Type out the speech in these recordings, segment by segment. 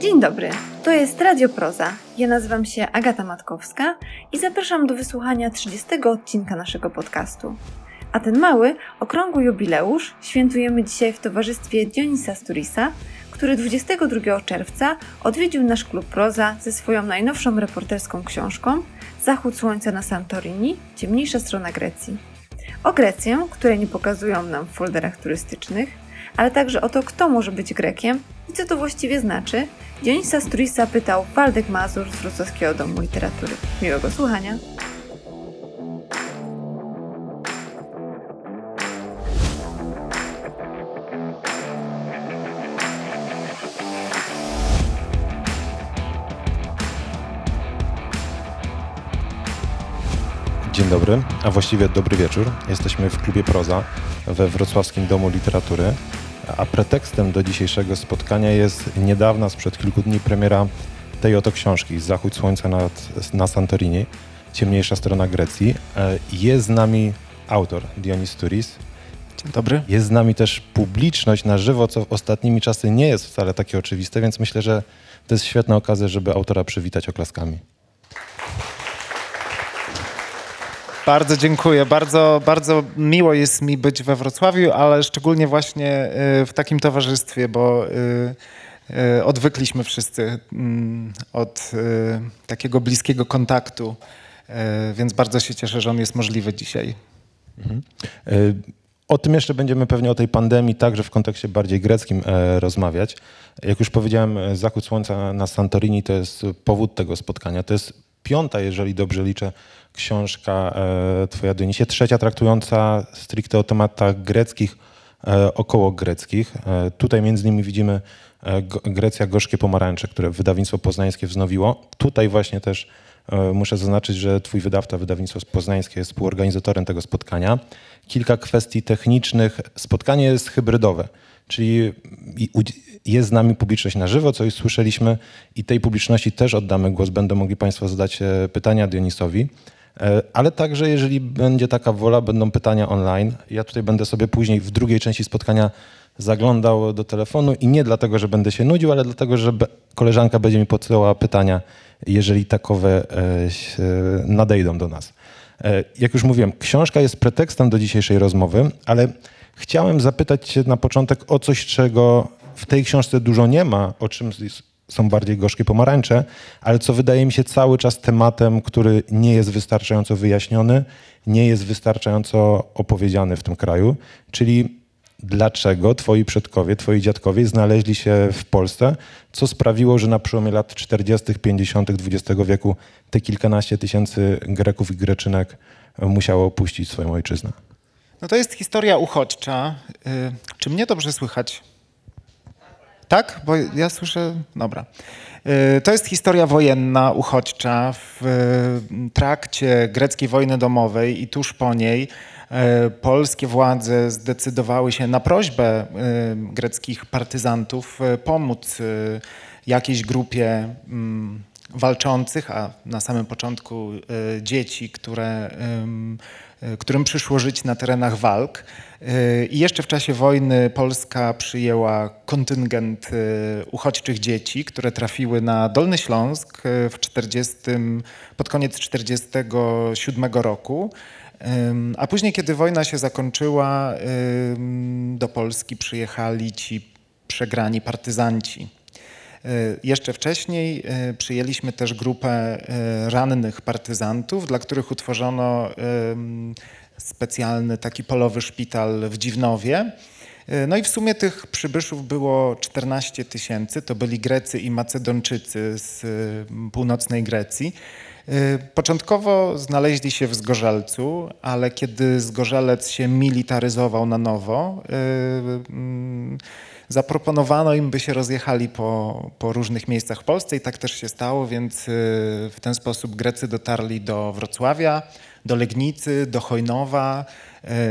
Dzień dobry, to jest Radio Proza. Ja nazywam się Agata Matkowska i zapraszam do wysłuchania 30 odcinka naszego podcastu. A ten mały, okrągły jubileusz świętujemy dzisiaj w towarzystwie Dionisa Sturisa, który 22 czerwca odwiedził nasz klub Proza ze swoją najnowszą reporterską książką Zachód Słońca na Santorini, ciemniejsza strona Grecji. O Grecję, której nie pokazują nam w folderach turystycznych, ale także o to, kto może być Grekiem i co to właściwie znaczy, Dionisa Sturisa pytał Waldek Mazur z Wrocławskiego Domu Literatury. Miłego słuchania! Dobry, a właściwie dobry wieczór. Jesteśmy w klubie Proza we Wrocławskim Domu Literatury, a pretekstem do dzisiejszego spotkania jest niedawna, sprzed kilku dni, premiera tej oto książki Zachód Słońca nad, na Santorini, ciemniejsza strona Grecji. E, Jest z nami autor Dionis Turis. Dzień dobry. Jest z nami też publiczność na żywo, co ostatnimi czasy nie jest wcale takie oczywiste, więc myślę, że to jest świetna okazja, żeby autora przywitać oklaskami. Bardzo dziękuję. Bardzo, bardzo miło jest mi być we Wrocławiu, ale szczególnie właśnie y, w takim towarzystwie, bo y, y, odwykliśmy wszyscy mm, od takiego bliskiego kontaktu, więc bardzo się cieszę, że on jest możliwy dzisiaj. Y, O tym jeszcze będziemy pewnie o tej pandemii także w kontekście bardziej greckim e, rozmawiać. Jak już powiedziałem, e, Zachód Słońca na Santorini to jest powód tego spotkania. To jest piąta, jeżeli dobrze liczę, książka e, twoja Dionisie. Trzecia traktująca stricte o tematach greckich, e, około greckich. E, tutaj między innymi widzimy Grecja Gorzkie Pomarańcze, które wydawnictwo poznańskie wznowiło. Tutaj właśnie też Muszę zaznaczyć, że Twój wydawca, wydawnictwo poznańskie, jest współorganizatorem tego spotkania. Kilka kwestii technicznych. Spotkanie jest hybrydowe, czyli jest z nami publiczność na żywo, co już słyszeliśmy, i tej publiczności też oddamy głos. Będą mogli Państwo zadać e, pytania Dionisowi. E, Ale także, jeżeli będzie taka wola, będą pytania online. Ja tutaj będę sobie później w drugiej części spotkania zaglądał do telefonu i nie dlatego, że będę się nudził, ale dlatego, że koleżanka będzie mi podsyłała pytania, jeżeli takowe e, nadejdą do nas. Jak już mówiłem, książka jest pretekstem do dzisiejszej rozmowy, ale chciałem zapytać Cię na początek o coś, czego w tej książce dużo nie ma, o czym są bardziej gorzkie pomarańcze, ale co wydaje mi się cały czas tematem, który nie jest wystarczająco wyjaśniony, nie jest wystarczająco opowiedziany w tym kraju, czyli dlaczego twoi przodkowie, twoi dziadkowie znaleźli się w Polsce, co sprawiło, że na przełomie lat 40., 50. XX wieku te kilkanaście tysięcy Greków i Greczynek musiało opuścić swoją ojczyznę. No to jest historia uchodźcza. Y, Czy mnie dobrze słychać? Tak? Bo ja słyszę. Dobra. Y, To jest historia wojenna, uchodźcza. W y, trakcie greckiej wojny domowej i tuż po niej polskie władze zdecydowały się na prośbę greckich partyzantów pomóc jakiejś grupie mm, walczących, a na samym początku dzieci, które, którym przyszło żyć na terenach walk. Y, I jeszcze w czasie wojny Polska przyjęła kontyngent y, uchodźczych dzieci, które trafiły na Dolny Śląsk w 40, pod koniec 1947 roku. A później, kiedy wojna się zakończyła, do Polski przyjechali ci przegrani partyzanci. Y, Jeszcze wcześniej y, przyjęliśmy też grupę y, rannych partyzantów, dla których utworzono specjalny taki polowy szpital w Dziwnowie. No i w sumie tych przybyszów było 14 tysięcy. To byli Grecy i Macedończycy z północnej Grecji. Początkowo znaleźli się w Zgorzelcu, ale kiedy Zgorzelec się militaryzował na nowo, y, mm, zaproponowano im, by się rozjechali po, po różnych miejscach w Polsce i tak też się stało, więc y, w ten sposób Grecy dotarli do Wrocławia, do Legnicy, do Chojnowa,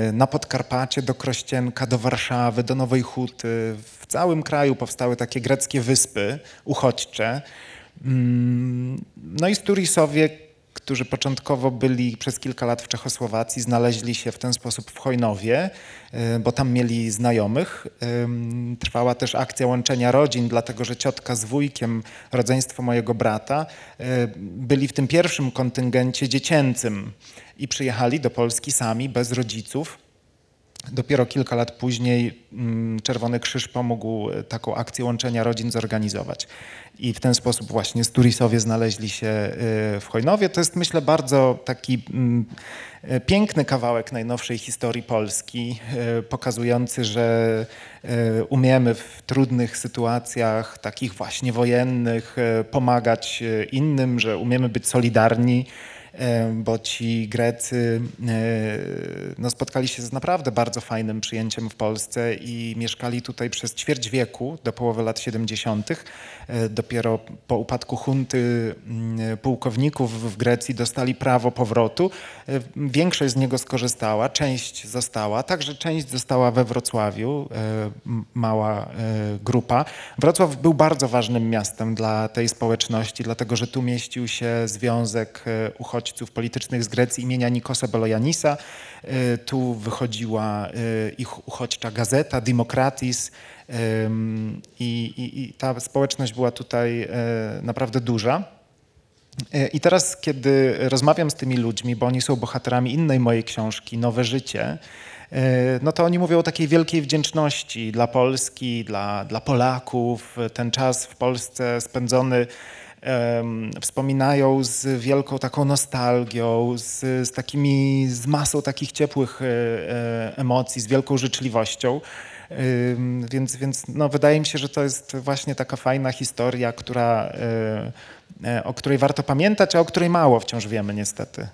y, na Podkarpacie, do Krościenka, do Warszawy, do Nowej Huty. W całym kraju powstały takie greckie wyspy uchodźcze. Mm, No i Sturisowie, którzy początkowo byli przez kilka lat w Czechosłowacji, znaleźli się w ten sposób w Chojnowie, y, bo tam mieli znajomych. Ym, Trwała też akcja łączenia rodzin, dlatego że ciotka z wujkiem, rodzeństwo mojego brata, y, byli w tym pierwszym kontyngencie dziecięcym i przyjechali do Polski sami, bez rodziców. Dopiero kilka lat później mm, Czerwony Krzyż pomógł e, taką akcję łączenia rodzin zorganizować. I w ten sposób właśnie Sturisowie znaleźli się e, w Chojnowie. To jest myślę bardzo taki mm, e, piękny kawałek najnowszej historii Polski, pokazujący, że umiemy w trudnych sytuacjach, takich właśnie wojennych, pomagać innym, że umiemy być solidarni bo ci Grecy e, no, spotkali się z naprawdę bardzo fajnym przyjęciem w Polsce i mieszkali tutaj przez ćwierć wieku, do połowy lat 70. E, Dopiero po upadku hunty mm, pułkowników w Grecji dostali prawo powrotu. E, Większość z niego skorzystała, część została, także część została we Wrocławiu, e, mała e, grupa. Wrocław był bardzo ważnym miastem dla tej społeczności, dlatego że tu mieścił się Związek e, Uchodźców Politycznych z Grecji imienia Nikosa Belojanisa. E, Tu wychodziła e, ich uchodźcza gazeta Dimokratis Ym, i, i, i ta społeczność była tutaj e, naprawdę duża. I teraz, kiedy rozmawiam z tymi ludźmi, bo oni są bohaterami innej mojej książki, Nowe Życie, no to oni mówią o takiej wielkiej wdzięczności dla Polski, dla, dla Polaków. Ten czas w Polsce spędzony wspominają z wielką taką nostalgią, z, z takimi, z masą takich ciepłych e, e, emocji, z wielką życzliwością. Więc, więc no, wydaje mi się, że to jest właśnie taka fajna historia, która, e, o której warto pamiętać, a o której mało wciąż wiemy niestety.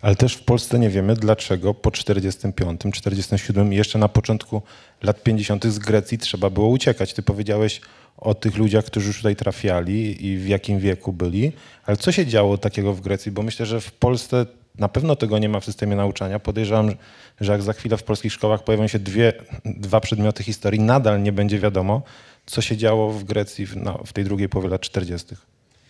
Ale też w Polsce nie wiemy, dlaczego po 45, 47 i jeszcze na początku lat 50 z Grecji trzeba było uciekać. Ty powiedziałeś o tych ludziach, którzy już tutaj trafiali i w jakim wieku byli, ale co się działo takiego w Grecji? Bo myślę, że w Polsce na pewno tego nie ma w systemie nauczania. Podejrzewam, że jak za chwilę w polskich szkołach pojawią się dwie, dwa przedmioty historii, nadal nie będzie wiadomo, co się działo w Grecji w, no, w tej drugiej połowie lat 40.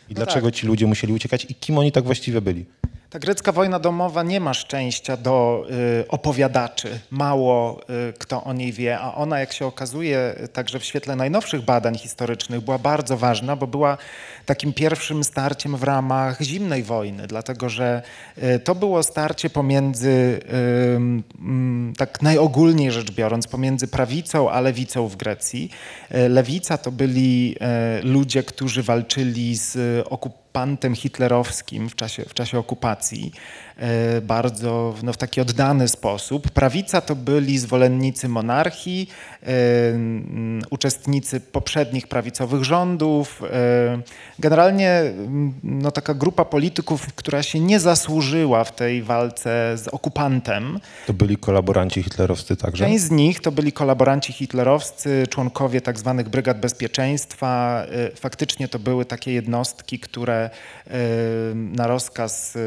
I dlaczego ci ludzie musieli uciekać i kim oni tak właściwie byli? Ta grecka wojna domowa nie ma szczęścia do y, opowiadaczy. Mało y, kto o niej wie, a ona, jak się okazuje, y, także w świetle najnowszych badań historycznych, była bardzo ważna, bo była takim pierwszym starciem w ramach zimnej wojny, dlatego że y, to było starcie pomiędzy, y, mm, tak najogólniej rzecz biorąc, pomiędzy prawicą a lewicą w Grecji. Y, Lewica to byli y, ludzie, którzy walczyli z okupantem okupantem hitlerowskim w czasie, w czasie okupacji, e, bardzo no, w taki oddany sposób. Prawica to byli zwolennicy monarchii, e, uczestnicy poprzednich prawicowych rządów. e, Generalnie no, taka grupa polityków, która się nie zasłużyła w tej walce z okupantem. To byli kolaboranci hitlerowscy także? Część z nich to byli kolaboranci hitlerowscy, członkowie tak zwanych brygad bezpieczeństwa. Faktycznie to były takie jednostki, które y, na rozkaz y,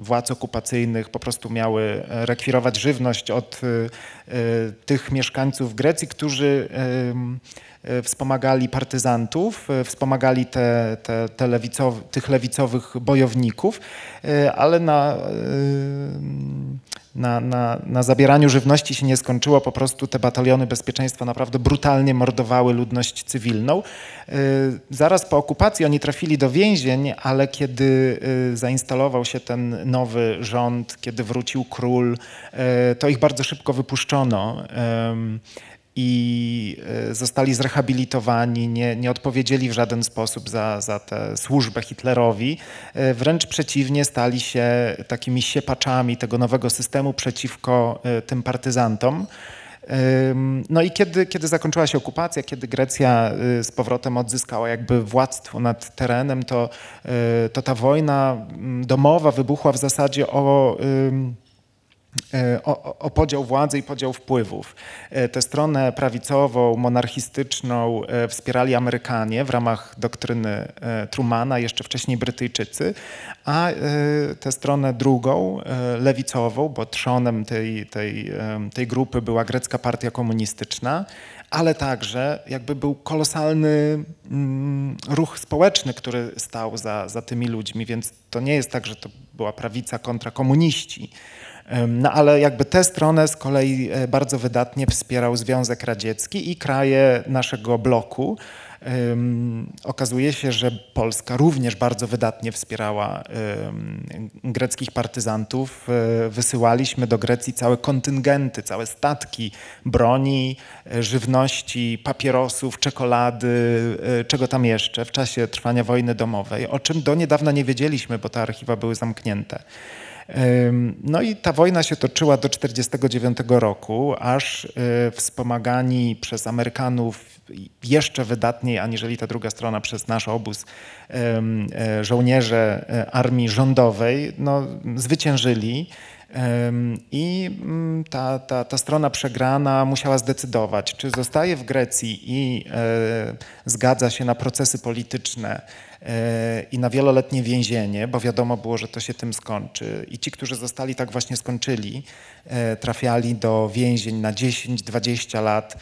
władz okupacyjnych po prostu miały rekwirować żywność od y, tych mieszkańców Grecji, którzy wspomagali partyzantów, wspomagali te, te, te lewicow, tych lewicowych bojowników, ale na, na, na, na zabieraniu żywności się nie skończyło. Po prostu te bataliony bezpieczeństwa naprawdę brutalnie mordowały ludność cywilną. Y, Zaraz po okupacji oni trafili do więzień, ale kiedy y, zainstalował się ten nowy rząd, kiedy wrócił król, y, to ich bardzo szybko wypuszczono. I e, zostali zrehabilitowani, nie, nie odpowiedzieli w żaden sposób za, za tę służbę Hitlerowi. E, Wręcz przeciwnie, stali się takimi siepaczami tego nowego systemu przeciwko e, tym partyzantom. No i kiedy, kiedy zakończyła się okupacja, kiedy Grecja z powrotem odzyskała jakby władztwo nad terenem, to, to ta wojna domowa wybuchła w zasadzie o o, o, podział władzy i podział wpływów. E, tę stronę prawicową, monarchistyczną wspierali Amerykanie w ramach doktryny Trumana, jeszcze wcześniej Brytyjczycy, a tę stronę drugą, lewicową, bo trzonem tej, tej, tej grupy była grecka partia komunistyczna, ale także jakby był kolosalny mm, ruch społeczny, który stał za, za tymi ludźmi, więc to nie jest tak, że to była prawica kontra komuniści. No ale jakby tę stronę z kolei e, bardzo wydatnie wspierał Związek Radziecki i kraje naszego bloku, Okazuje się, że Polska również bardzo wydatnie wspierała greckich partyzantów. E, wysyłaliśmy do Grecji całe kontyngenty, całe statki broni, e, żywności, papierosów, czekolady, czego tam jeszcze w czasie trwania wojny domowej, o czym do niedawna nie wiedzieliśmy, bo te archiwa były zamknięte. No i ta wojna się toczyła do 1949 roku, aż wspomagani przez Amerykanów jeszcze wydatniej aniżeli ta druga strona przez nasz obóz e, żołnierze e, armii rządowej no, zwyciężyli. I mm, ta, ta, ta strona przegrana musiała zdecydować, czy zostaje w Grecji i e, zgadza się na procesy polityczne e, i na wieloletnie więzienie, bo wiadomo było, że to się tym skończy. I ci, którzy zostali, tak właśnie skończyli. E, trafiali do więzień na 10-20 lat,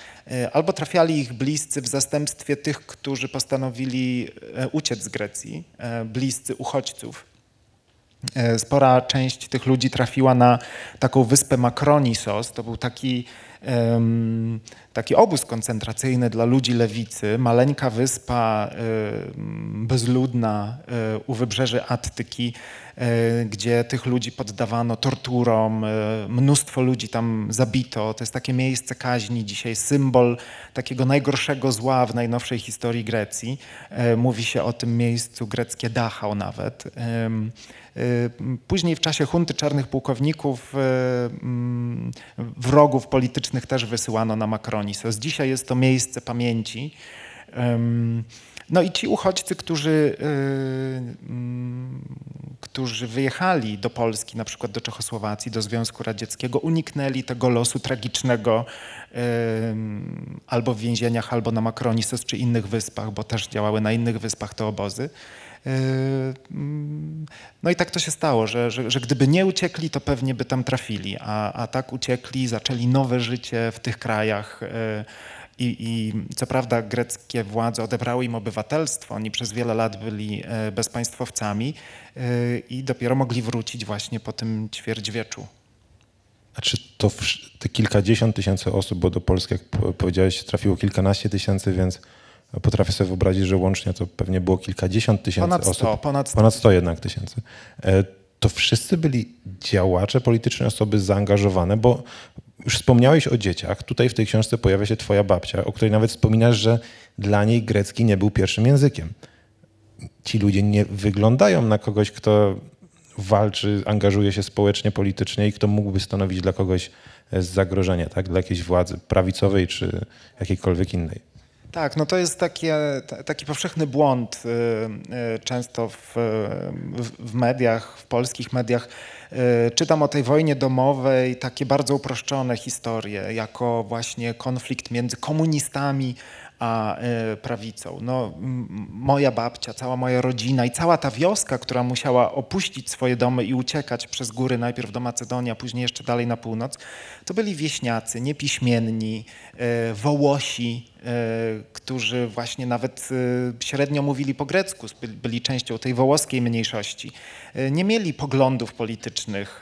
albo trafiali ich bliscy w zastępstwie tych, którzy postanowili uciec z Grecji, bliscy uchodźców. E, spora część tych ludzi trafiła na taką wyspę Makronisos. To był taki, taki obóz koncentracyjny dla ludzi lewicy. Maleńka wyspa bezludna e, u wybrzeży Attyki, e, gdzie tych ludzi poddawano torturom. Mnóstwo ludzi tam zabito. To jest takie miejsce kaźni, dzisiaj symbol takiego najgorszego zła w najnowszej historii Grecji. Mówi się o tym miejscu greckie Dachau nawet. Y, później w czasie hunty czarnych pułkowników y, mm, wrogów politycznych też wysyłano na Makronisos. Dzisiaj jest to miejsce pamięci. No i ci uchodźcy, którzy, y, mm, którzy wyjechali do Polski, na przykład do Czechosłowacji, do Związku Radzieckiego, uniknęli tego losu tragicznego albo w więzieniach, albo na Makronisos czy innych wyspach, bo też działały na innych wyspach te obozy. Yy, no i tak to się stało, że, że, że gdyby nie uciekli, to pewnie by tam trafili, a, a tak uciekli, zaczęli nowe życie w tych krajach. Yy, I, I, co prawda greckie władze odebrały im obywatelstwo, oni przez wiele lat byli yy, bezpaństwowcami i dopiero mogli wrócić właśnie po tym ćwierćwieczu. A czy to te kilkadziesiąt tysięcy osób, bo do Polski, jak powiedziałeś, trafiło kilkanaście tysięcy, więc Potrafię sobie wyobrazić, że łącznie to pewnie było kilkadziesiąt tysięcy ponad 100, osób. Ponad 100. ponad 100 jednak tysięcy. E, to wszyscy byli działacze polityczne, osoby zaangażowane, bo już wspomniałeś o dzieciach. Tutaj w tej książce pojawia się twoja babcia, o której nawet wspominasz, że dla niej grecki nie był pierwszym językiem. Ci ludzie nie wyglądają na kogoś, kto walczy, angażuje się społecznie, politycznie i kto mógłby stanowić dla kogoś zagrożenie, tak? dla jakiejś władzy prawicowej czy jakiejkolwiek innej. Tak, no to jest takie, taki powszechny błąd y, y, często w, w, mediach, w polskich mediach. Y, czytam o tej wojnie domowej takie bardzo uproszczone historie, jako właśnie konflikt między komunistami a prawicą. No, moja babcia, cała moja rodzina i cała ta wioska, która musiała opuścić swoje domy i uciekać przez góry, najpierw do Macedonii, a później jeszcze dalej na północ, to byli wieśniacy, niepiśmienni, wołosi, E, którzy właśnie nawet e, średnio mówili po grecku, byli częścią tej wołoskiej mniejszości. E, nie mieli poglądów politycznych,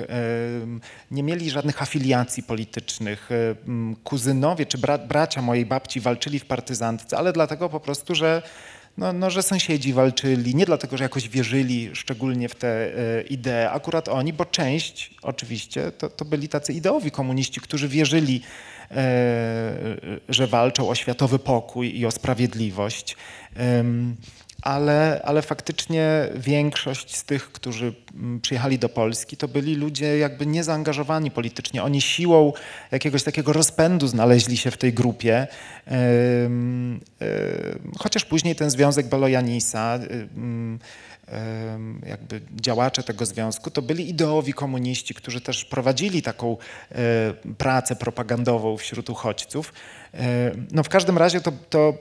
nie mieli żadnych afiliacji politycznych. Kuzynowie czy bra bracia mojej babci walczyli w partyzantce, ale dlatego po prostu, że no, no, że sąsiedzi walczyli, nie dlatego, że jakoś wierzyli szczególnie w te idee, akurat oni, bo część oczywiście to, to byli tacy ideowi komuniści, którzy wierzyli E, że walczą o światowy pokój i o sprawiedliwość. Ale, ale faktycznie większość z tych, którzy przyjechali do Polski, to byli ludzie jakby niezaangażowani politycznie. Oni siłą jakiegoś takiego rozpędu znaleźli się w tej grupie. Chociaż później ten związek Belojanisa jakby działacze tego związku, to byli ideowi komuniści, którzy też prowadzili taką e, pracę propagandową wśród uchodźców. E, no w każdym razie to, to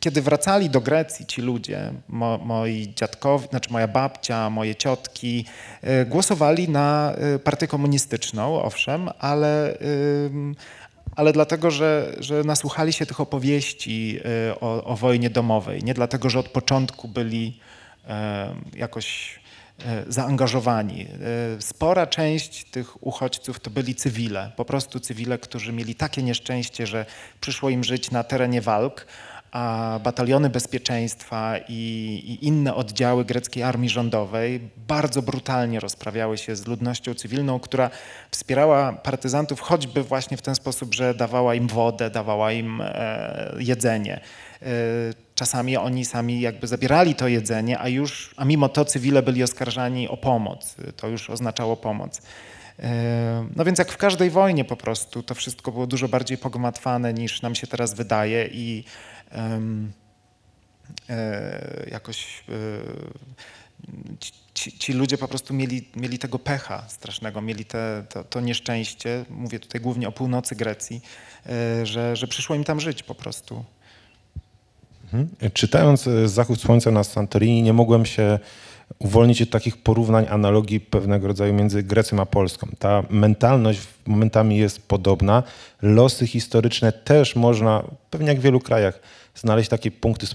kiedy wracali do Grecji ci ludzie, mo, moi dziadkowie, znaczy moja babcia, moje ciotki, e, głosowali na partię komunistyczną, owszem, ale, ale dlatego, że, że nasłuchali się tych opowieści y, o, o wojnie domowej. Nie dlatego, że od początku byli e, jakoś e, zaangażowani. E, spora część tych uchodźców to byli cywile, po prostu cywile, którzy mieli takie nieszczęście, że przyszło im żyć na terenie walk, a bataliony bezpieczeństwa i, i, inne oddziały greckiej armii rządowej bardzo brutalnie rozprawiały się z ludnością cywilną, która wspierała partyzantów choćby właśnie w ten sposób, że dawała im wodę, dawała im e, jedzenie. E, czasami oni sami jakby zabierali to jedzenie, a już, a mimo to cywile byli oskarżani o pomoc. To już oznaczało pomoc. E, no więc jak w każdej wojnie po prostu to wszystko było dużo bardziej pogmatwane niż nam się teraz wydaje i jakoś e, ci, ci, ludzie po prostu mieli, mieli tego pecha strasznego, mieli te, to, to, nieszczęście, mówię tutaj głównie o północy Grecji, e, że, że przyszło im tam żyć po prostu. Mhm. Czytając Zachód Słońca na Santorini nie mogłem się uwolnić od takich porównań, analogii pewnego rodzaju między Grecją a Polską. Ta mentalność momentami jest podobna. Losy historyczne też można, pewnie jak w wielu krajach, znaleźć takie punkty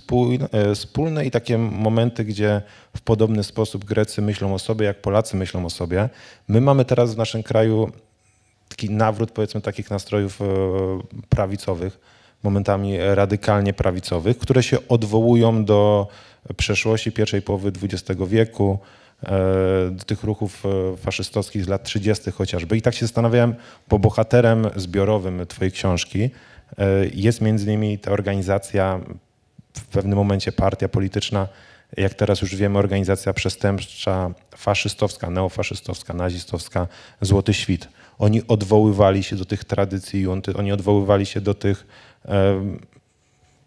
e, wspólne i takie momenty, gdzie w podobny sposób Grecy myślą o sobie, jak Polacy myślą o sobie. My mamy teraz w naszym kraju taki nawrót, powiedzmy, takich nastrojów e, prawicowych, momentami radykalnie prawicowych, które się odwołują do przeszłości pierwszej połowy XX wieku, e, do tych ruchów faszystowskich z lat 30. chociażby. I tak się zastanawiałem, bo bohaterem zbiorowym Twojej książki E, jest między innymi ta organizacja, w pewnym momencie partia polityczna, jak teraz już wiemy, organizacja przestępcza faszystowska, neofaszystowska, nazistowska, Złoty Świt. Oni odwoływali się do tych tradycji oni odwoływali się do tych e,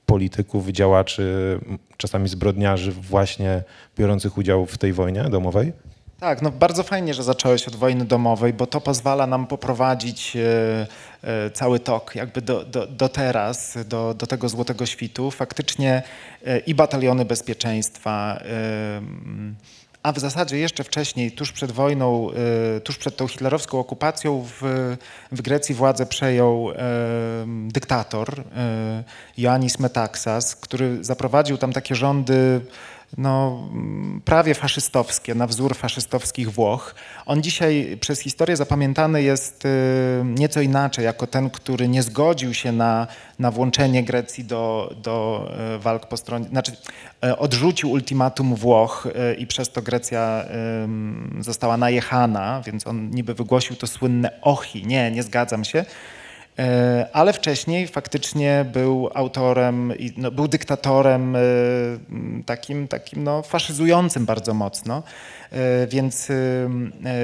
polityków, działaczy, czasami zbrodniarzy właśnie biorących udział w tej wojnie domowej? Tak, no bardzo fajnie, że zacząłeś od wojny domowej, bo to pozwala nam poprowadzić e, e, cały tok jakby do, do, do teraz, do, do tego złotego świtu. Faktycznie e, i bataliony bezpieczeństwa, a w zasadzie jeszcze wcześniej, tuż przed wojną, tuż przed tą hitlerowską okupacją w, w Grecji władzę przejął dyktator Ioannis Metaxas, który zaprowadził tam takie rządy no, prawie faszystowskie, na wzór faszystowskich Włoch. On dzisiaj przez historię zapamiętany jest y, nieco inaczej, jako ten, który nie zgodził się na, na włączenie Grecji do, do y, walk po stronie, znaczy y, odrzucił ultimatum Włoch i przez to Grecja została najechana, więc on niby wygłosił to słynne ochi. Nie, nie zgadzam się. E, ale wcześniej faktycznie był autorem, no, był dyktatorem e, takim, takim no, faszyzującym bardzo mocno, e, więc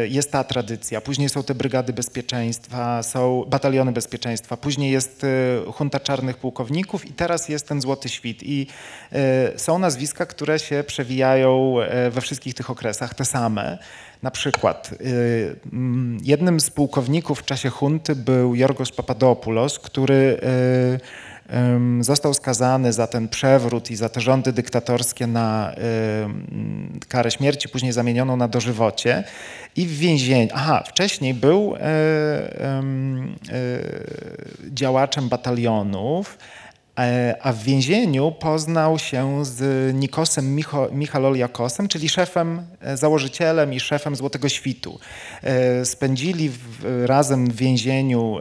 jest ta tradycja. Później są te brygady bezpieczeństwa, są bataliony bezpieczeństwa, później jest hunta czarnych pułkowników i teraz jest ten złoty świt. I są nazwiska, które się przewijają we wszystkich tych okresach, te same. Na przykład y, mm, jednym z pułkowników w czasie hunty był Jorgos Papadopoulos, który y, został skazany za ten przewrót i za te rządy dyktatorskie na y, karę śmierci, później zamienioną na dożywocie i w więzieniu. Aha, wcześniej był działaczem batalionów, a w więzieniu poznał się z Nikosem Michaloliakosem, czyli szefem, e, założycielem i szefem Złotego Świtu. E, spędzili razem w więzieniu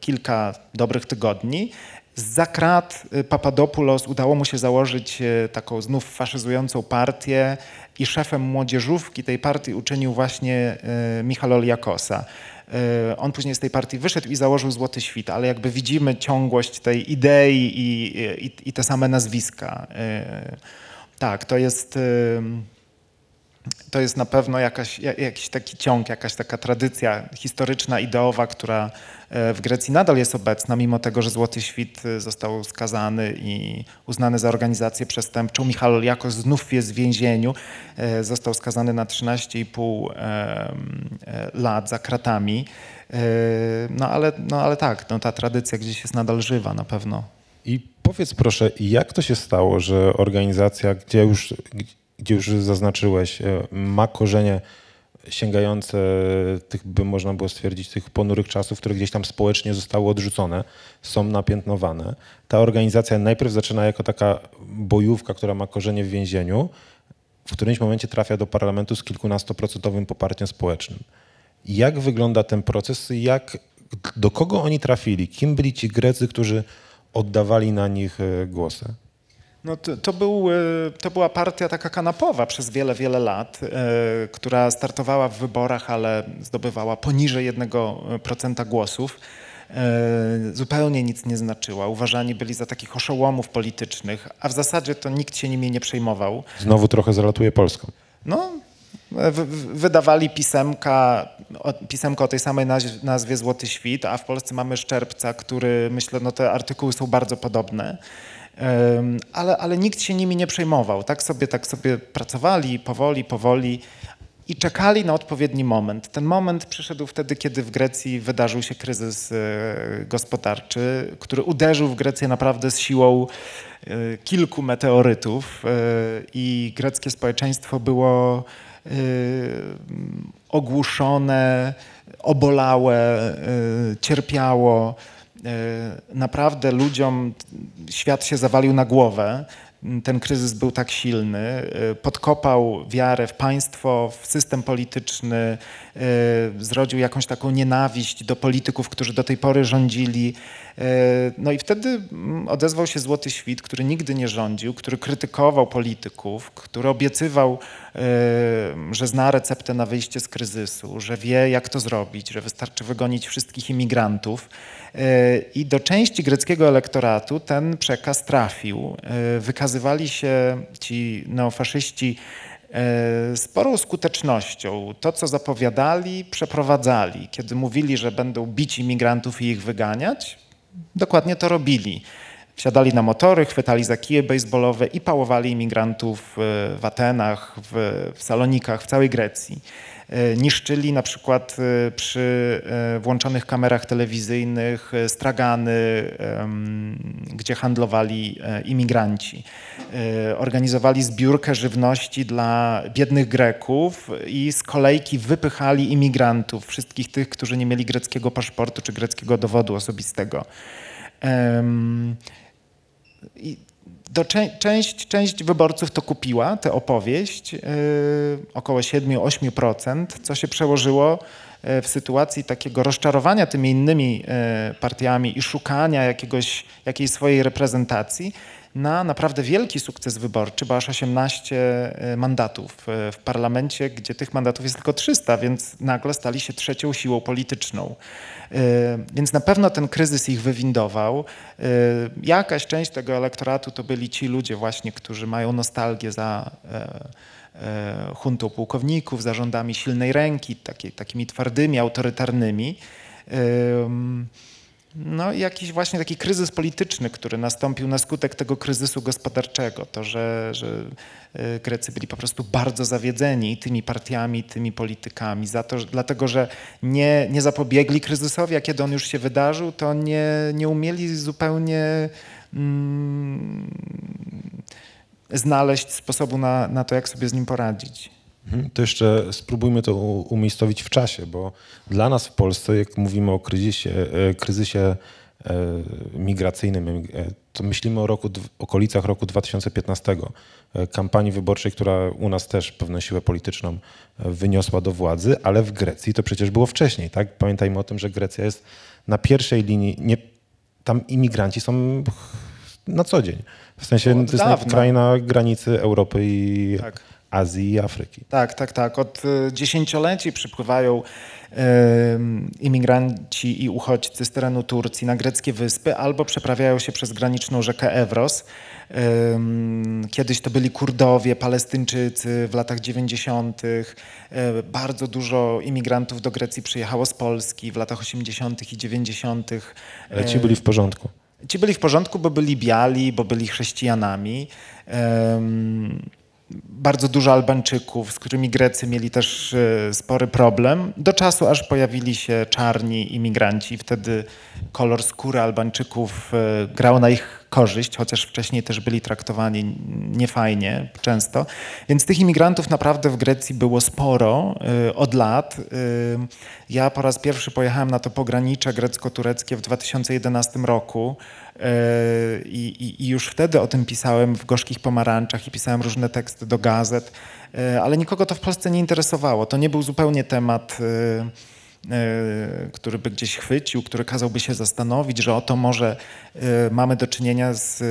kilka dobrych tygodni. Z krat Papadopoulos udało mu się założyć taką znów faszyzującą partię i szefem młodzieżówki tej partii uczynił właśnie Michaloliakosa. E, on później z tej partii wyszedł i założył Złoty Świt, ale jakby widzimy ciągłość tej idei i, i, i te same nazwiska. E, tak, to jest, to jest na pewno jakaś, jakiś taki ciąg, jakaś taka tradycja historyczna, ideowa, która e, w Grecji nadal jest obecna, mimo tego, że Złoty Świt e, został skazany i uznany za organizację przestępczą. Michał Jakos znów jest w więzieniu, e, został skazany na 13,5 lat za kratami. No ale, no ale tak, no ta tradycja gdzieś jest nadal żywa na pewno. I powiedz proszę, jak to się stało, że organizacja, gdzie już, gdzie już zaznaczyłeś, e, ma korzenie sięgające tych, by można było stwierdzić, tych ponurych czasów, które gdzieś tam społecznie zostały odrzucone, są napiętnowane. Ta organizacja najpierw zaczyna jako taka bojówka, która ma korzenie w więzieniu, w którymś momencie trafia do parlamentu z kilkunastoprocentowym poparciem społecznym. Jak wygląda ten proces? Jak, do kogo oni trafili? Kim byli ci Grecy, którzy oddawali na nich e, głosy? No to, to, był, e, to była partia taka kanapowa przez wiele, wiele lat, e, która startowała w wyborach, ale zdobywała poniżej 1% głosów. Zupełnie nic nie znaczyła. Uważani byli za takich oszołomów politycznych, a w zasadzie to nikt się nimi nie przejmował. Znowu trochę zalatuje Polską. No, wydawali pisemka, pisemko o tej samej nazwie Złoty Świt, a w Polsce mamy Szczerbca, który myślę, no te artykuły są bardzo podobne. Ale, ale nikt się nimi nie przejmował. Tak sobie, tak sobie pracowali powoli, powoli i czekali na odpowiedni moment. Ten moment przyszedł wtedy, kiedy w Grecji wydarzył się kryzys e, gospodarczy, który uderzył w Grecję naprawdę z siłą e, kilku meteorytów e, i greckie społeczeństwo było ogłuszone, obolałe, cierpiało. Y, naprawdę ludziom świat się zawalił na głowę. Ten kryzys był tak silny, y, podkopał wiarę w państwo, w system polityczny, y, zrodził jakąś taką nienawiść do polityków, którzy do tej pory rządzili. Y, no i wtedy mm, odezwał się Złoty Świt, który nigdy nie rządził, który krytykował polityków, który obiecywał, że zna receptę na wyjście z kryzysu, że wie, jak to zrobić, że wystarczy wygonić wszystkich imigrantów. E, I do części greckiego elektoratu ten przekaz trafił. E, wykazywali się ci neofaszyści e, sporą skutecznością. To, co zapowiadali, przeprowadzali. Kiedy mówili, że będą bić imigrantów i ich wyganiać, dokładnie to robili. Wsiadali na motory, chwytali za kije baseballowe i pałowali imigrantów w Atenach, w, w Salonikach, w całej Grecji. E, niszczyli na przykład e, przy e, włączonych kamerach telewizyjnych stragany, gdzie handlowali imigranci. Organizowali zbiórkę żywności dla biednych Greków i z kolejki wypychali imigrantów, wszystkich tych, którzy nie mieli greckiego paszportu czy greckiego dowodu osobistego. I do część, część wyborców to kupiła, tę opowieść, yy, około 7-8%, co się przełożyło yy, w sytuacji takiego rozczarowania tymi innymi yy, partiami i szukania jakiegoś, jakiejś swojej reprezentacji na naprawdę wielki sukces wyborczy, bo aż 18 mandatów w parlamencie, gdzie tych mandatów jest tylko 300, więc nagle stali się trzecią siłą polityczną. Y, więc na pewno ten kryzys ich wywindował. Jakaś część tego elektoratu to byli ci ludzie właśnie, którzy mają nostalgię za e, e, huntą pułkowników, za rządami silnej ręki, taki, takimi twardymi, autorytarnymi. No jakiś właśnie taki kryzys polityczny, który nastąpił na skutek tego kryzysu gospodarczego. To, że, że y, Grecy byli po prostu bardzo zawiedzeni tymi partiami, tymi politykami, za to, dlatego że nie, nie zapobiegli kryzysowi, a kiedy on już się wydarzył, to nie, nie umieli zupełnie mm, znaleźć sposobu na, na to, jak sobie z nim poradzić. Mhm. To jeszcze spróbujmy to umiejscowić w czasie, bo dla nas w Polsce, jak mówimy o kryzysie, e, kryzysie e, migracyjnym, e, to myślimy o roku, okolicach roku 2015, kampanii wyborczej, która u nas też pewną siłę polityczną wyniosła do władzy, ale w Grecji to przecież było wcześniej, tak? Pamiętajmy o tym, że Grecja jest na pierwszej linii, nie, tam imigranci są na co dzień. W sensie to jest kraj na granicy Europy i tak. Azji i Afryki. Tak, tak, tak. Od y, dziesięcioleci przypływają y, imigranci i uchodźcy z terenu Turcji na greckie wyspy albo przeprawiają się przez graniczną rzekę Ewros. Kiedyś to byli Kurdowie, Palestyńczycy w latach 90. Y, Bardzo dużo imigrantów do Grecji przyjechało z Polski w latach 80. i 90. Ale ci byli w porządku. Ci byli w porządku, bo byli biali, bo byli chrześcijanami. Bardzo dużo Albańczyków, z którymi Grecy mieli też e, spory problem, do czasu aż pojawili się czarni imigranci. Wtedy kolor skóry Albańczyków e, grał na ich korzyść, chociaż wcześniej też byli traktowani niefajnie często. Więc tych imigrantów naprawdę w Grecji było sporo e, od lat. E, Ja po raz pierwszy pojechałem na to pogranicze grecko-tureckie w 2011 roku. E, I, i, I już wtedy o tym pisałem w Gorzkich Pomarańczach i pisałem różne teksty do gazet, ale nikogo to w Polsce nie interesowało. To nie był zupełnie temat, który by gdzieś chwycił, który kazałby się zastanowić, że oto może e, mamy do czynienia z,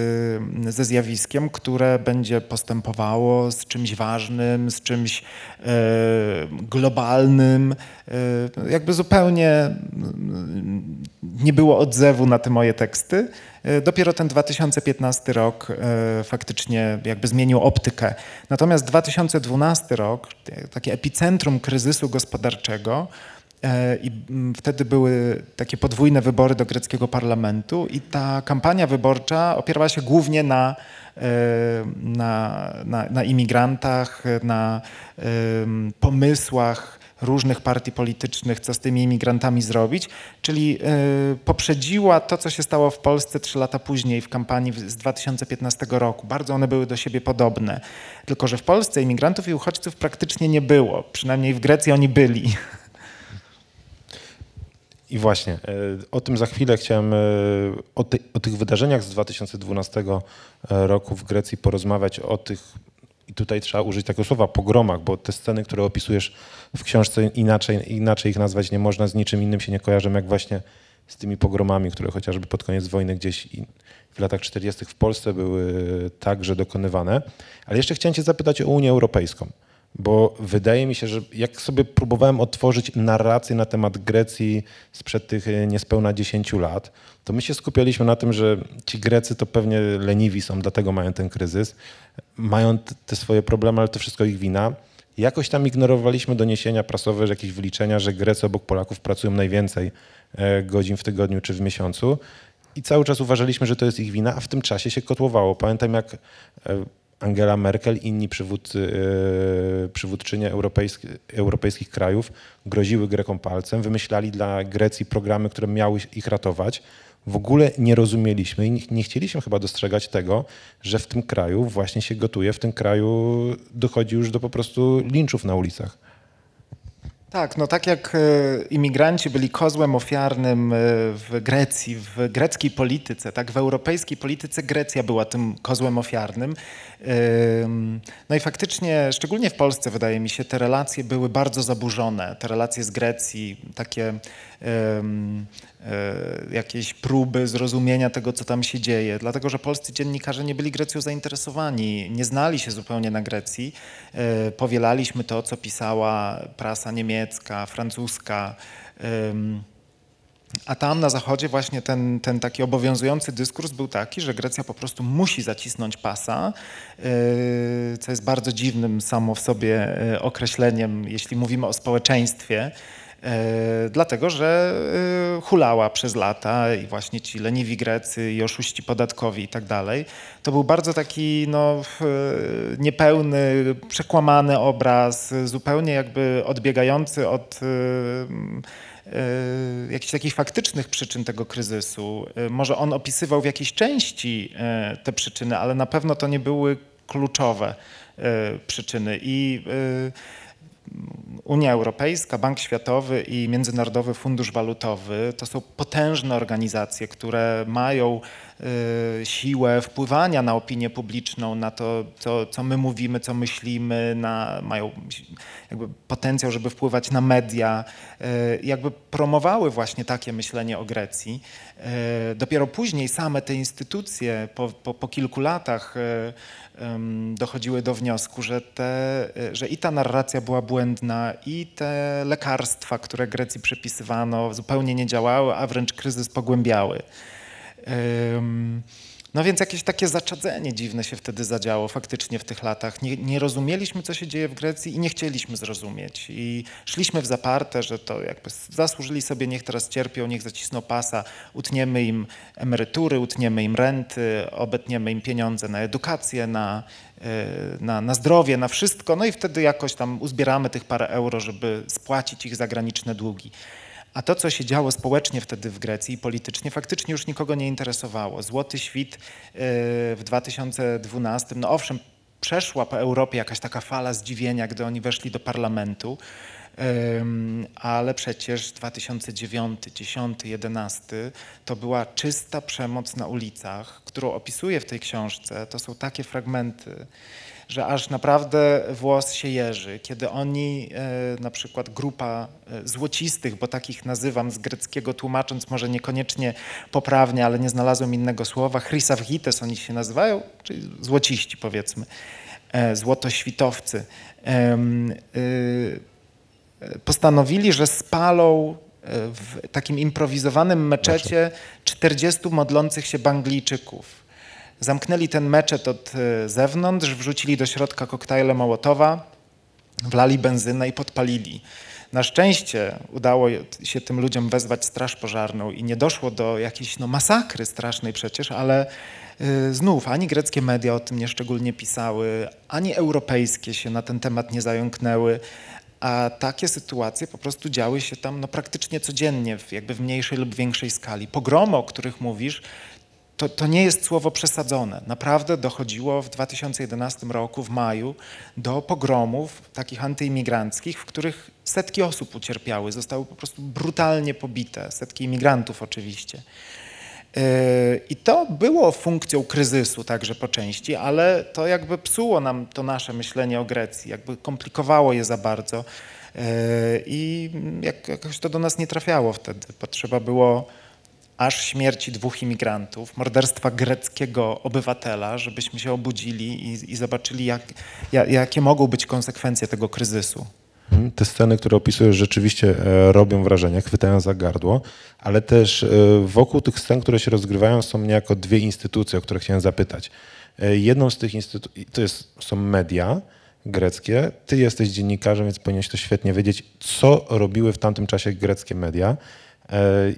e, ze zjawiskiem, które będzie postępowało z czymś ważnym, z czymś e, globalnym. E, Jakby zupełnie mm, nie było odzewu na te moje teksty. E, Dopiero ten 2015 rok e, faktycznie jakby zmienił optykę. Natomiast 2012 rok, e, takie epicentrum kryzysu gospodarczego, e, i mm, wtedy były takie podwójne wybory do greckiego parlamentu i ta kampania wyborcza opierała się głównie na, e, na, na, na imigrantach, na pomysłach różnych partii politycznych, co z tymi imigrantami zrobić, czyli y, poprzedziła to, co się stało w Polsce trzy lata później w kampanii z 2015 roku. Bardzo one były do siebie podobne. Tylko, że w Polsce imigrantów i uchodźców praktycznie nie było. Przynajmniej w Grecji oni byli. I właśnie, e, o tym za chwilę chciałem, e, o, ty, o tych wydarzeniach z 2012 roku w Grecji porozmawiać, o tych, i tutaj trzeba użyć takiego słowa, pogromach, bo te sceny, które opisujesz w książce, inaczej, inaczej ich nazwać nie można, z niczym innym się nie kojarzą, jak właśnie z tymi pogromami, które chociażby pod koniec wojny gdzieś w latach 40. w Polsce były także dokonywane. Ale jeszcze chciałem cię zapytać o Unię Europejską. Bo wydaje mi się, że jak sobie próbowałem otworzyć narrację na temat Grecji sprzed tych e, niespełna 10 lat, to my się skupialiśmy na tym, że ci Grecy to pewnie leniwi są, dlatego mają ten kryzys. Mają te swoje problemy, ale to wszystko ich wina. Jakoś tam ignorowaliśmy doniesienia prasowe, że jakieś wyliczenia, że Grecy obok Polaków pracują najwięcej e, godzin w tygodniu czy w miesiącu. I cały czas uważaliśmy, że to jest ich wina, a w tym czasie się kotłowało. Pamiętam jak e, Angela Merkel, inni przywódcy, e, przywódczynie europejski, europejskich krajów groziły Grekom palcem, wymyślali dla Grecji programy, które miały ich ratować. W ogóle nie rozumieliśmy i nie- nie chcieliśmy chyba dostrzegać tego, że w tym kraju właśnie się gotuje, w tym kraju dochodzi już do po prostu linczów na ulicach. Tak, no tak jak e, imigranci byli kozłem ofiarnym e, w Grecji, w greckiej polityce, tak w europejskiej polityce Grecja była tym kozłem ofiarnym. No i faktycznie, szczególnie w Polsce, wydaje mi się, te relacje były bardzo zaburzone. Te relacje z Grecji, takie e, jakieś próby zrozumienia tego, co tam się dzieje, dlatego że polscy dziennikarze nie byli Grecją zainteresowani, nie znali się zupełnie na Grecji. E, Powielaliśmy to, co pisała prasa niemiecka, francuska. A tam na zachodzie właśnie ten, ten taki obowiązujący dyskurs był taki, że Grecja po prostu musi zacisnąć pasa, yy, co jest bardzo dziwnym samo w sobie yy, określeniem, jeśli mówimy o społeczeństwie. yy, Dlatego, że hulała przez lata i właśnie ci leniwi Grecy i oszuści podatkowi i tak dalej. To był bardzo taki no, niepełny, przekłamany obraz, zupełnie jakby odbiegający od jakichś takich faktycznych przyczyn tego kryzysu. E, Może on opisywał w jakiejś części e, te przyczyny, ale na pewno to nie były kluczowe e, przyczyny. I e, Unia Europejska, Bank Światowy i Międzynarodowy Fundusz Walutowy to są potężne organizacje, które mają siłę wpływania na opinię publiczną, na to, co, co my mówimy, co myślimy, na, mają jakby potencjał, żeby wpływać na media, y, jakby promowały właśnie takie myślenie o Grecji. Y, dopiero później same te instytucje po, po, po kilku latach dochodziły do wniosku, że, te, że i ta narracja była błędna, i te lekarstwa, które Grecji przepisywano, zupełnie nie działały, a wręcz kryzys pogłębiały. No więc jakieś takie zaczadzenie dziwne się wtedy zadziało faktycznie w tych latach. Nie, nie, rozumieliśmy, co się dzieje w Grecji i nie chcieliśmy zrozumieć. I szliśmy w zaparte, że to jakby zasłużyli sobie, niech teraz cierpią, niech zacisną pasa, utniemy im emerytury, utniemy im renty, obetniemy im pieniądze na edukację, na, e, na, na zdrowie, na wszystko. No i wtedy jakoś tam uzbieramy tych parę euro, żeby spłacić ich zagraniczne długi. A to, co się działo społecznie wtedy w Grecji i politycznie, faktycznie już nikogo nie interesowało. Złoty świt y, w 2012, no owszem, przeszła po Europie jakaś taka fala zdziwienia, gdy oni weszli do parlamentu, ale przecież 2009, 10, 11 to była czysta przemoc na ulicach, którą opisuję w tej książce. To są takie fragmenty że aż naprawdę włos się jeży, kiedy oni, e, na przykład grupa e, złocistych, bo takich nazywam z greckiego tłumacząc może niekoniecznie poprawnie, ale nie znalazłem innego słowa, chrysawgites oni się nazywają, czyli złociści powiedzmy, e, złotoświtowcy, postanowili, że spalą w takim improwizowanym meczecie 40 modlących się Banglijczyków. Zamknęli ten meczet od e, zewnątrz, wrzucili do środka koktajle Mołotowa, wlali benzynę i podpalili. Na szczęście udało się tym ludziom wezwać straż pożarną i nie doszło do jakiejś no, masakry strasznej przecież, ale y, znów ani greckie media o tym nieszczególnie pisały, ani europejskie się na ten temat nie zająknęły, a takie sytuacje po prostu działy się tam no, praktycznie codziennie, w, jakby w mniejszej lub większej skali. Pogromy, o których mówisz, to, to nie jest słowo przesadzone. Naprawdę dochodziło w 2011 roku, w maju, do pogromów takich antyimigranckich, w których setki osób ucierpiały, zostały po prostu brutalnie pobite, setki imigrantów oczywiście. Yy, I to było funkcją kryzysu także po części, ale to jakby psuło nam to nasze myślenie o Grecji, jakby komplikowało je za bardzo yy, i jakoś to do nas nie trafiało wtedy. Potrzeba było aż śmierci dwóch imigrantów, morderstwa greckiego obywatela, żebyśmy się obudzili i, i zobaczyli, jak, jak, jakie mogą być konsekwencje tego kryzysu. Mhm. Te sceny, które opisujesz, rzeczywiście e, robią wrażenie, chwytają za gardło, ale też e, wokół tych scen, które się rozgrywają, są niejako dwie instytucje, o które chciałem zapytać. E, jedną z tych instytucji to jest, są media greckie. Ty jesteś dziennikarzem, więc powinieneś to świetnie wiedzieć, co robiły w tamtym czasie greckie media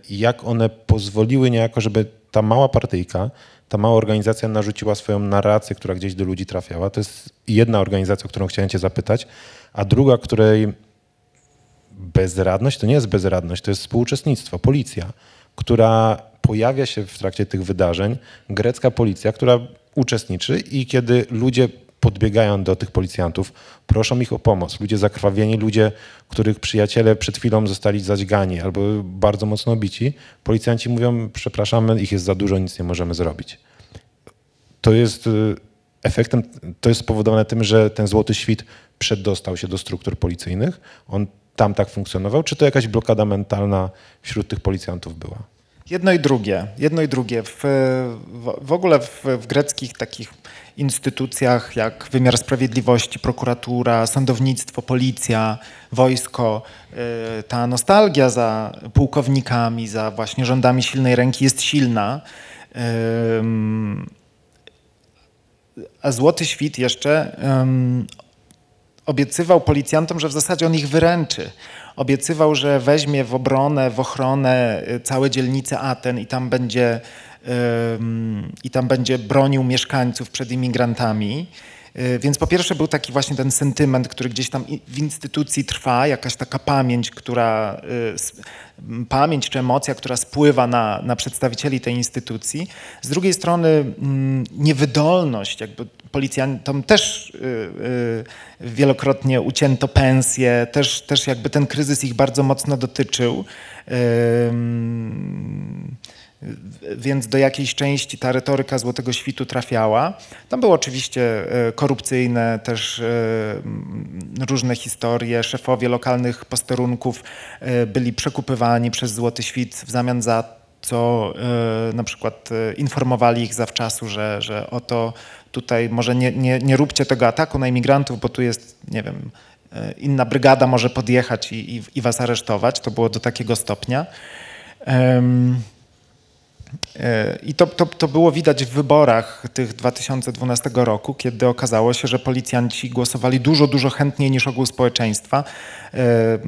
jak one pozwoliły niejako, żeby ta mała partyjka, ta mała organizacja narzuciła swoją narrację, która gdzieś do ludzi trafiała. To jest jedna organizacja, o którą chciałem cię zapytać, a druga, której bezradność to nie jest bezradność, to jest współuczestnictwo, policja, która pojawia się w trakcie tych wydarzeń, grecka policja, która uczestniczy i kiedy ludzie podbiegają do tych policjantów, proszą ich o pomoc. Ludzie zakrwawieni, ludzie, których przyjaciele przed chwilą zostali zadźgani albo bardzo mocno bici. Policjanci mówią, przepraszamy, ich jest za dużo, nic nie możemy zrobić. To jest y, efektem, to jest spowodowane tym, że ten złoty świt przedostał się do struktur policyjnych. On tam tak funkcjonował, czy to jakaś blokada mentalna wśród tych policjantów była? Jedno i drugie. Jedno i drugie. W, w, ogóle w, w, greckich takich instytucjach jak wymiar sprawiedliwości, prokuratura, sądownictwo, policja, wojsko, y, ta nostalgia za pułkownikami, za właśnie rządami silnej ręki jest silna. A Złoty Świt jeszcze obiecywał policjantom, że w zasadzie on ich wyręczy obiecywał, że weźmie w obronę, w ochronę y, całe dzielnice Aten i tam będzie, i tam będzie bronił mieszkańców przed imigrantami. Y, Więc po pierwsze był taki właśnie ten sentyment, który gdzieś tam w instytucji trwa, jakaś taka pamięć, która, m, pamięć czy emocja, która spływa na, na przedstawicieli tej instytucji. Z drugiej strony mm, niewydolność, jakby policjantom też y, wielokrotnie ucięto pensje, też, też jakby ten kryzys ich bardzo mocno dotyczył. Więc do jakiejś części ta retoryka Złotego Świtu trafiała. Tam były oczywiście e, korupcyjne też e, różne historie. Szefowie lokalnych posterunków e, byli przekupywani przez Złoty Świt w zamian za co na przykład informowali ich zawczasu, że, że oto tutaj może nie, nie, nie róbcie tego ataku na imigrantów, bo tu jest, nie wiem, inna brygada może podjechać i, i, i was aresztować. To było do takiego stopnia. E, I to, to, to było widać w wyborach tych 2012 roku, kiedy okazało się, że policjanci głosowali dużo, dużo chętniej niż ogół społeczeństwa. E,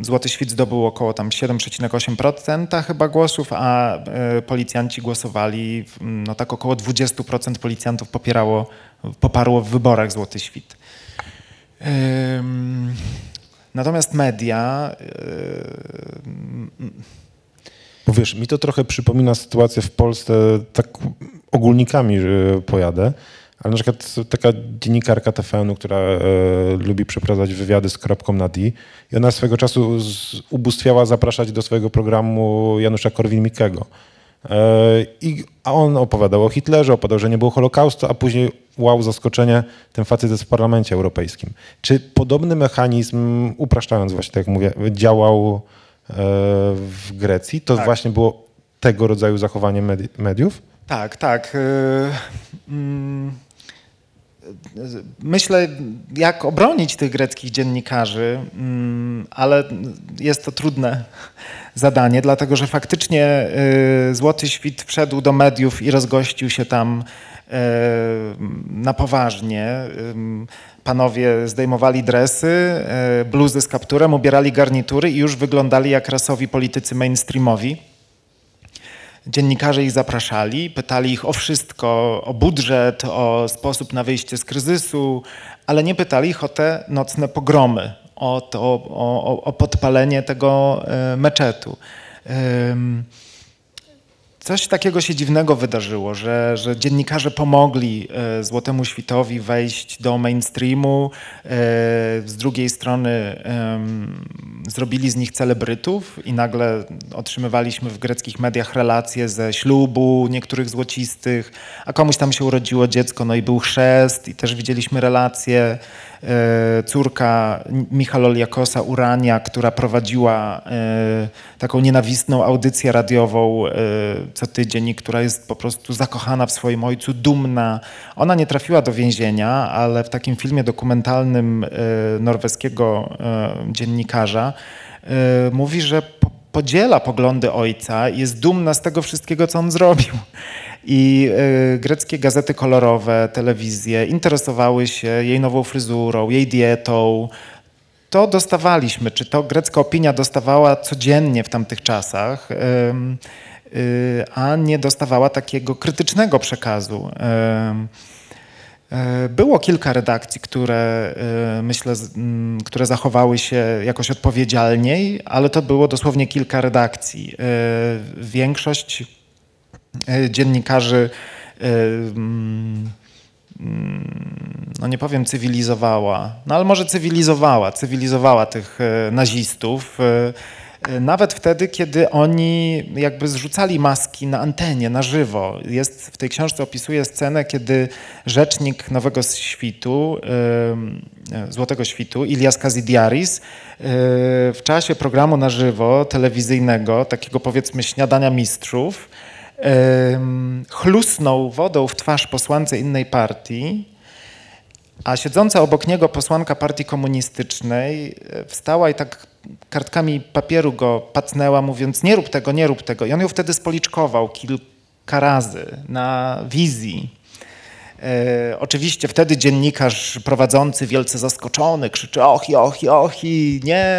Złoty Świt zdobył około tam 7,8% chyba głosów, a e, policjanci głosowali, no tak około 20% policjantów popierało, poparło w wyborach Złoty Świt. Natomiast media e, Bo wiesz, mi to trochę przypomina sytuację w Polsce, tak ogólnikami że pojadę, ale na przykład taka dziennikarka TVN-u, która e, lubi przeprowadzać wywiady z kropką na D i ona swego czasu z, ubóstwiała zapraszać do swojego programu Janusza Korwin-Mikkego. E, I, a on opowiadał o Hitlerze, opowiadał, że nie było Holokaustu, a później wow, zaskoczenie, ten facet jest w Parlamencie Europejskim. Czy podobny mechanizm, upraszczając właśnie, tak jak mówię, działał w Grecji? To Tak. właśnie było tego rodzaju zachowanie medi- mediów? Tak, tak. y, mm, Myślę, jak obronić tych greckich dziennikarzy, mm, ale jest to trudne zadanie, dlatego że faktycznie y, Złoty Świt wszedł do mediów i rozgościł się tam na poważnie. Panowie zdejmowali dresy, y, bluzy z kapturem, ubierali garnitury i już wyglądali jak rasowi politycy mainstreamowi. Dziennikarze ich zapraszali, pytali ich o wszystko, o budżet, o sposób na wyjście z kryzysu, ale nie pytali ich o te nocne pogromy, o, to, o, o podpalenie tego e, meczetu. Coś takiego się dziwnego wydarzyło, że, że dziennikarze pomogli e, Złotemu Świtowi wejść do mainstreamu, e, z drugiej strony zrobili z nich celebrytów i nagle otrzymywaliśmy w greckich mediach relacje ze ślubu niektórych złocistych, a komuś tam się urodziło dziecko, no i był chrzest i też widzieliśmy relacje. E, Córka Michal Oliakosa Urania, która prowadziła e, taką nienawistną audycję radiową e, co tydzień, która jest po prostu zakochana w swoim ojcu, dumna. Ona nie trafiła do więzienia, ale w takim filmie dokumentalnym norweskiego dziennikarza mówi, że po- podziela poglądy ojca i jest dumna z tego wszystkiego, co on zrobił. I e, greckie gazety kolorowe, telewizje interesowały się jej nową fryzurą, jej dietą. To dostawaliśmy, czy to grecka opinia dostawała codziennie w tamtych czasach, y, a nie dostawała takiego krytycznego przekazu. E, Było kilka redakcji, które myślę, z- m, które zachowały się jakoś odpowiedzialniej, ale to było dosłownie kilka redakcji. Większość dziennikarzy, e, mm, no nie powiem cywilizowała, no ale może cywilizowała, cywilizowała tych e, nazistów. e, e, Nawet wtedy, kiedy oni jakby zrzucali maski na antenie, na żywo. Jest, w tej książce opisuje scenę, kiedy rzecznik Nowego Świtu, e, e, Złotego Świtu, Ilias Kazidiaris, e, w czasie programu na żywo, telewizyjnego, takiego powiedzmy śniadania mistrzów, chlusnął wodą w twarz posłance innej partii, a siedząca obok niego posłanka partii komunistycznej e, wstała i tak kartkami papieru go pacnęła, mówiąc nie rób tego, nie rób tego. I on ją wtedy spoliczkował kilka razy na wizji. E, oczywiście wtedy dziennikarz prowadzący, wielce zaskoczony, krzyczy ochi, ochi, ochi, nie.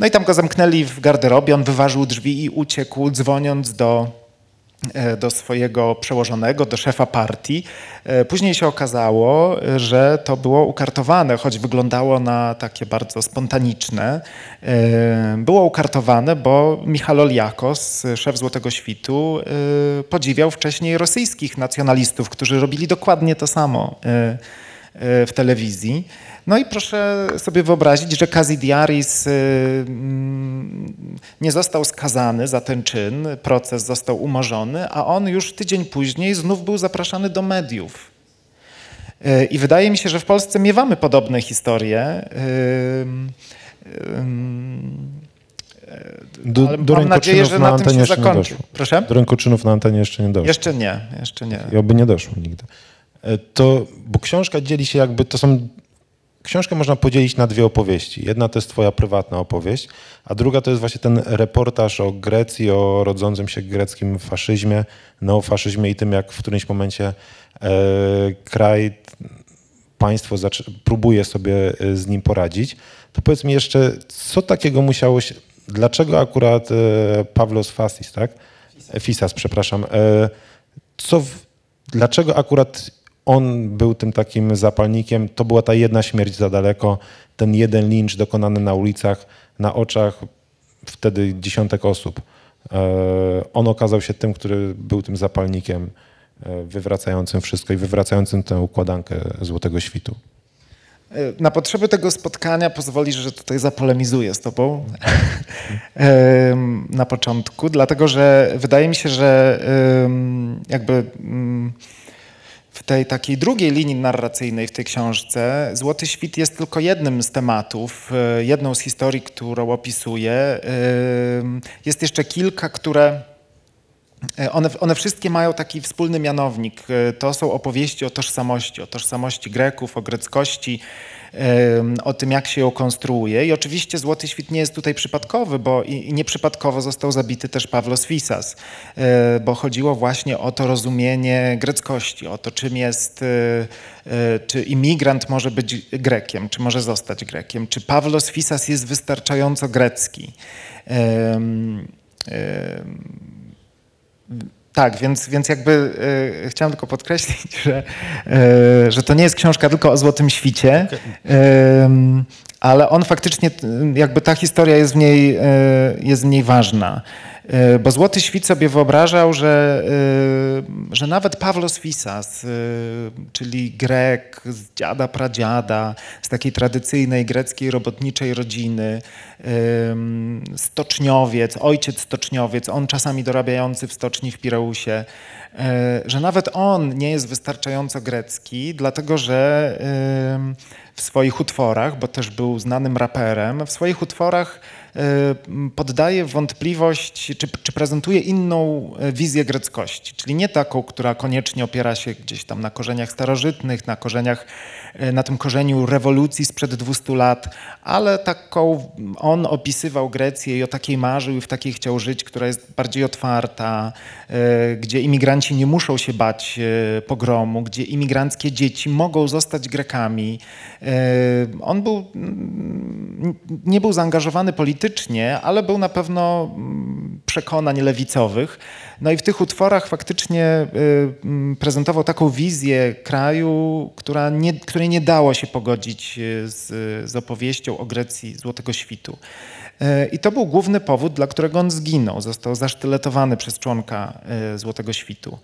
No i tam go zamknęli w garderobie, on wyważył drzwi i uciekł, dzwoniąc do do swojego przełożonego, do szefa partii. E, później się okazało, że to było ukartowane, choć wyglądało na takie bardzo spontaniczne. E, było ukartowane, bo Michal Oliakos, szef Złotego Świtu, podziwiał wcześniej rosyjskich nacjonalistów, którzy robili dokładnie to samo w telewizji. No i proszę sobie wyobrazić, że Kazidiaris y, mm, nie został skazany za ten czyn, proces został umorzony, a on już tydzień później znów był zapraszany do mediów. Y, I wydaje mi się, że w Polsce miewamy podobne historie. Do, ale do mam nadzieję, że na, tym się zakończy. Proszę? Do rękoczynów na antenie jeszcze nie doszło. Jeszcze nie, jeszcze nie. I oby nie doszło nigdy. E, to, bo książka dzieli się jakby, to są Książkę można podzielić na dwie opowieści. Jedna to jest twoja prywatna opowieść, a druga to jest właśnie ten reportaż o Grecji, o rodzącym się greckim faszyzmie, neofaszyzmie i tym, jak w którymś momencie e, kraj, państwo próbuje sobie e, z nim poradzić. To powiedz mi jeszcze, co takiego musiało się... Dlaczego akurat e, Pawlos Fasis, tak? Fisas, przepraszam. E, co w, dlaczego akurat on był tym takim zapalnikiem. To była ta jedna śmierć za daleko, ten jeden lincz dokonany na ulicach, na oczach wtedy dziesiątek osób. E, on okazał się tym, który był tym zapalnikiem e, wywracającym wszystko i wywracającym tę układankę Złotego Świtu. E, na potrzeby tego spotkania pozwolisz, że tutaj zapolemizuję z tobą na początku, dlatego że wydaje mi się, że jakby mm, w tej takiej drugiej linii narracyjnej w tej książce Złoty Świt jest tylko jednym z tematów, e, jedną z historii, którą opisuję. E, jest jeszcze kilka, które e, one, one, wszystkie mają taki wspólny mianownik. To są opowieści o tożsamości, o tożsamości Greków, o greckości, o tym, jak się ją konstruuje. I oczywiście Złoty Świt nie jest tutaj przypadkowy, bo i nieprzypadkowo został zabity też Pawlos Fisas, e, bo chodziło właśnie o to rozumienie greckości, o to, czym jest, e, e, czy imigrant może być Grekiem, czy może zostać Grekiem, czy Pawlos Fisas jest wystarczająco grecki. Tak, więc, więc jakby y, chciałem tylko podkreślić, że, y, że to nie jest książka tylko o Złotym Świcie, okay. y, ale on faktycznie, jakby ta historia jest w niej, jest w niej ważna. E, bo Złoty Świt sobie wyobrażał, że, e, że nawet Pawlos Fisas, e, czyli Grek z dziada pradziada, z takiej tradycyjnej greckiej robotniczej rodziny, stoczniowiec, ojciec stoczniowiec, on czasami dorabiający w stoczni w Pireusie, że nawet on nie jest wystarczająco grecki, dlatego że w swoich utworach, bo też był znanym raperem, w swoich utworach poddaje wątpliwość, czy, czy prezentuje inną e, wizję greckości, czyli nie taką, która koniecznie opiera się gdzieś tam na korzeniach starożytnych, na korzeniach, na tym korzeniu rewolucji sprzed 200 lat, ale taką on opisywał Grecję i o takiej marzył i w takiej chciał żyć, która jest bardziej otwarta, e, gdzie imigranci nie muszą się bać pogromu, gdzie imigranckie dzieci mogą zostać Grekami. On był, nie był zaangażowany politycznie, politycznie, ale był na pewno mm, przekonań lewicowych. No i w tych utworach faktycznie y, mm, prezentował taką wizję kraju, która nie, której nie dało się pogodzić y, z, z opowieścią o Grecji Złotego Świtu. Y, I to był główny powód, dla którego on zginął. Został zasztyletowany przez członka Złotego Świtu.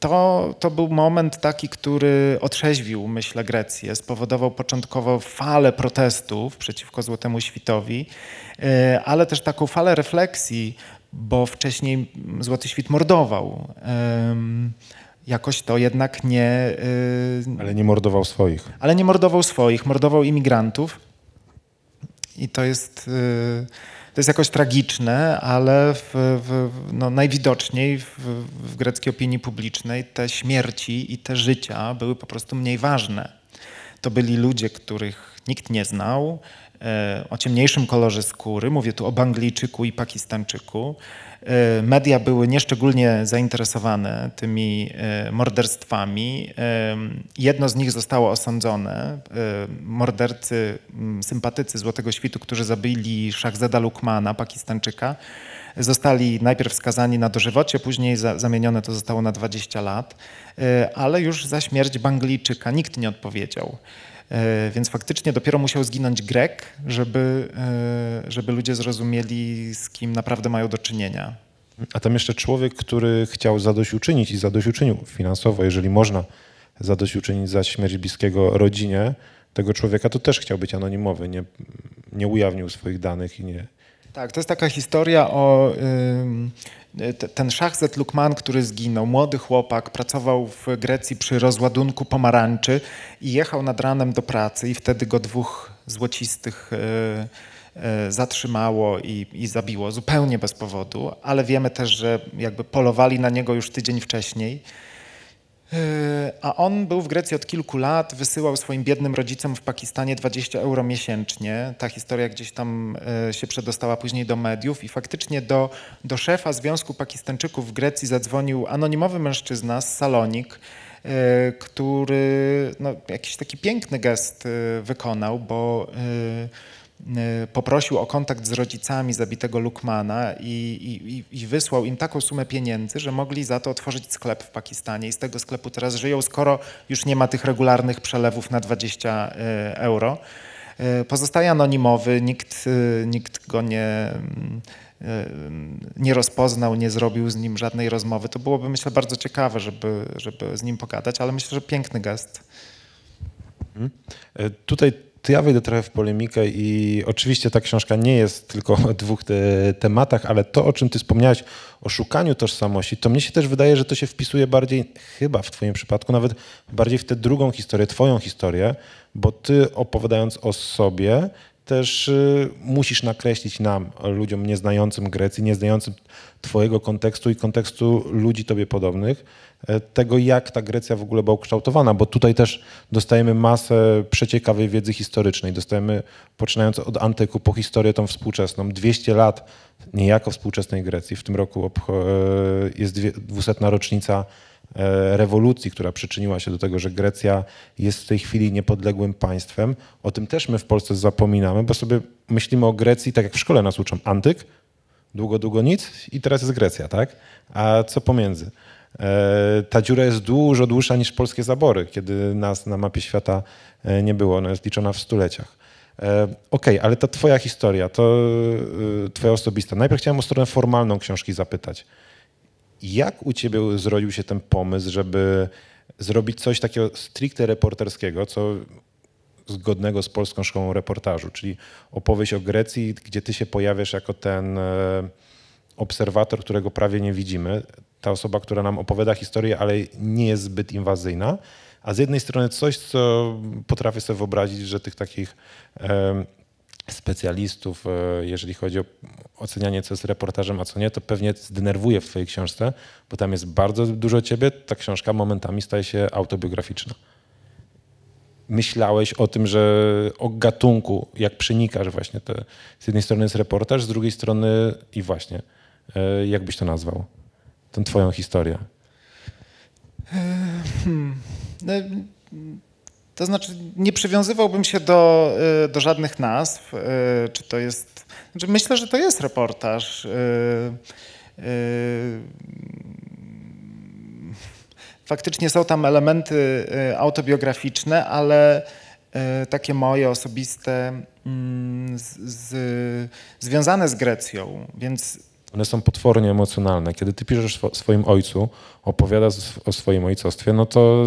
To, to był moment taki, który otrzeźwił, myślę, Grecję, spowodował początkowo falę protestów przeciwko Złotemu Świtowi, ale też taką falę refleksji, bo wcześniej Złoty Świt mordował. Jakoś to jednak nie. E, ale nie mordował swoich. Ale nie mordował swoich, mordował imigrantów. I to jest. E, to jest jakoś tragiczne, ale w, w, no najwidoczniej w, w greckiej opinii publicznej te śmierci i te życia były po prostu mniej ważne. To byli ludzie, których nikt nie znał, o ciemniejszym kolorze skóry, mówię tu o Banglijczyku i Pakistańczyku, E, media były nieszczególnie zainteresowane tymi e, morderstwami. E, jedno z nich zostało osądzone. Mordercy, sympatycy Złotego Świtu, którzy zabili Szachzada Lukmana, Pakistańczyka, zostali najpierw skazani na dożywocie, później za, zamienione to zostało na 20 lat, ale już za śmierć Banglijczyka nikt nie odpowiedział. Więc faktycznie dopiero musiał zginąć Grek, żeby, żeby ludzie zrozumieli, z kim naprawdę mają do czynienia. A tam jeszcze człowiek, który chciał zadośćuczynić i zadośćuczynił finansowo, jeżeli można zadośćuczynić za śmierć bliskiego rodzinie tego człowieka, to też chciał być anonimowy, nie, nie ujawnił swoich danych i nie... Tak, to jest taka historia o... ten Szachzet Lukman, który zginął, młody chłopak, pracował w Grecji przy rozładunku pomarańczy i jechał nad ranem do pracy i wtedy go dwóch złocistych E, zatrzymało i, i zabiło zupełnie bez powodu, ale wiemy też, że jakby polowali na niego już tydzień wcześniej. E, a on był w Grecji od kilku lat, wysyłał swoim biednym rodzicom w Pakistanie 20 euro miesięcznie. Ta historia gdzieś tam e, się przedostała później do mediów i faktycznie do, do szefa Związku Pakistańczyków w Grecji zadzwonił anonimowy mężczyzna z Salonik, który no, jakiś taki piękny gest wykonał, bo poprosił o kontakt z rodzicami zabitego Lukmana i, i, i, wysłał im taką sumę pieniędzy, że mogli za to otworzyć sklep w Pakistanie i z tego sklepu teraz żyją, skoro już nie ma tych regularnych przelewów na 20 y, euro. Y, pozostaje anonimowy, nikt, nikt go nie, nie rozpoznał, nie zrobił z nim żadnej rozmowy. To byłoby, myślę, bardzo ciekawe, żeby, żeby z nim pogadać, ale myślę, że piękny gest. Mhm. E, tutaj to ja wejdę trochę w polemikę i oczywiście ta książka nie jest tylko o dwóch te tematach, ale to, o czym ty wspomniałeś, o szukaniu tożsamości, to mnie się też wydaje, że to się wpisuje bardziej, chyba w twoim przypadku, nawet bardziej w tę drugą historię, twoją historię, bo ty opowiadając o sobie, też y, musisz nakreślić nam, ludziom nieznającym Grecji, nieznającym Twojego kontekstu i kontekstu ludzi Tobie podobnych, e, tego, jak ta Grecja w ogóle była ukształtowana, bo tutaj też dostajemy masę przeciekawej wiedzy historycznej. Dostajemy, poczynając od antyku po historię tą współczesną, 200 lat niejako współczesnej Grecji. W tym roku e, jest dwusetna rocznica rewolucji, która przyczyniła się do tego, że Grecja jest w tej chwili niepodległym państwem. O tym też my w Polsce zapominamy, bo sobie myślimy o Grecji tak jak w szkole nas uczą. Antyk, długo, długo nic i teraz jest Grecja, tak? A co pomiędzy? E, ta dziura jest dużo dłuższa niż polskie zabory, kiedy nas na mapie świata e, nie było. Ona jest liczona w stuleciach. Okej, okay, ale ta twoja historia, to twoja osobista. Najpierw chciałem o stronę formalną książki zapytać. Jak u ciebie zrodził się ten pomysł, żeby zrobić coś takiego stricte reporterskiego, co zgodnego z polską szkołą reportażu, czyli opowieść o Grecji, gdzie ty się pojawiasz jako ten e, obserwator, którego prawie nie widzimy, ta osoba, która nam opowiada historię, ale nie jest zbyt inwazyjna, a z jednej strony coś, co potrafię sobie wyobrazić, że tych takich specjalistów, e, jeżeli chodzi o ocenianie, co jest reportażem, a co nie, to pewnie zdenerwuje w twojej książce, bo tam jest bardzo dużo ciebie, ta książka momentami staje się autobiograficzna. Myślałeś o tym, że o gatunku, jak przenikasz właśnie te, z jednej strony jest reportaż, z drugiej strony i właśnie, e, jak byś to nazwał? Tę twoją historię. Hmm. To znaczy, nie przywiązywałbym się do, y, do żadnych nazw. Y, czy to jest. Znaczy myślę, że to jest reportaż. Y, faktycznie są tam elementy autobiograficzne, ale takie moje osobiste, mm, z, z, związane z Grecją. Więc one są potwornie emocjonalne. Kiedy ty piszesz swoim ojcu, opowiadasz o swoim ojcostwie, no to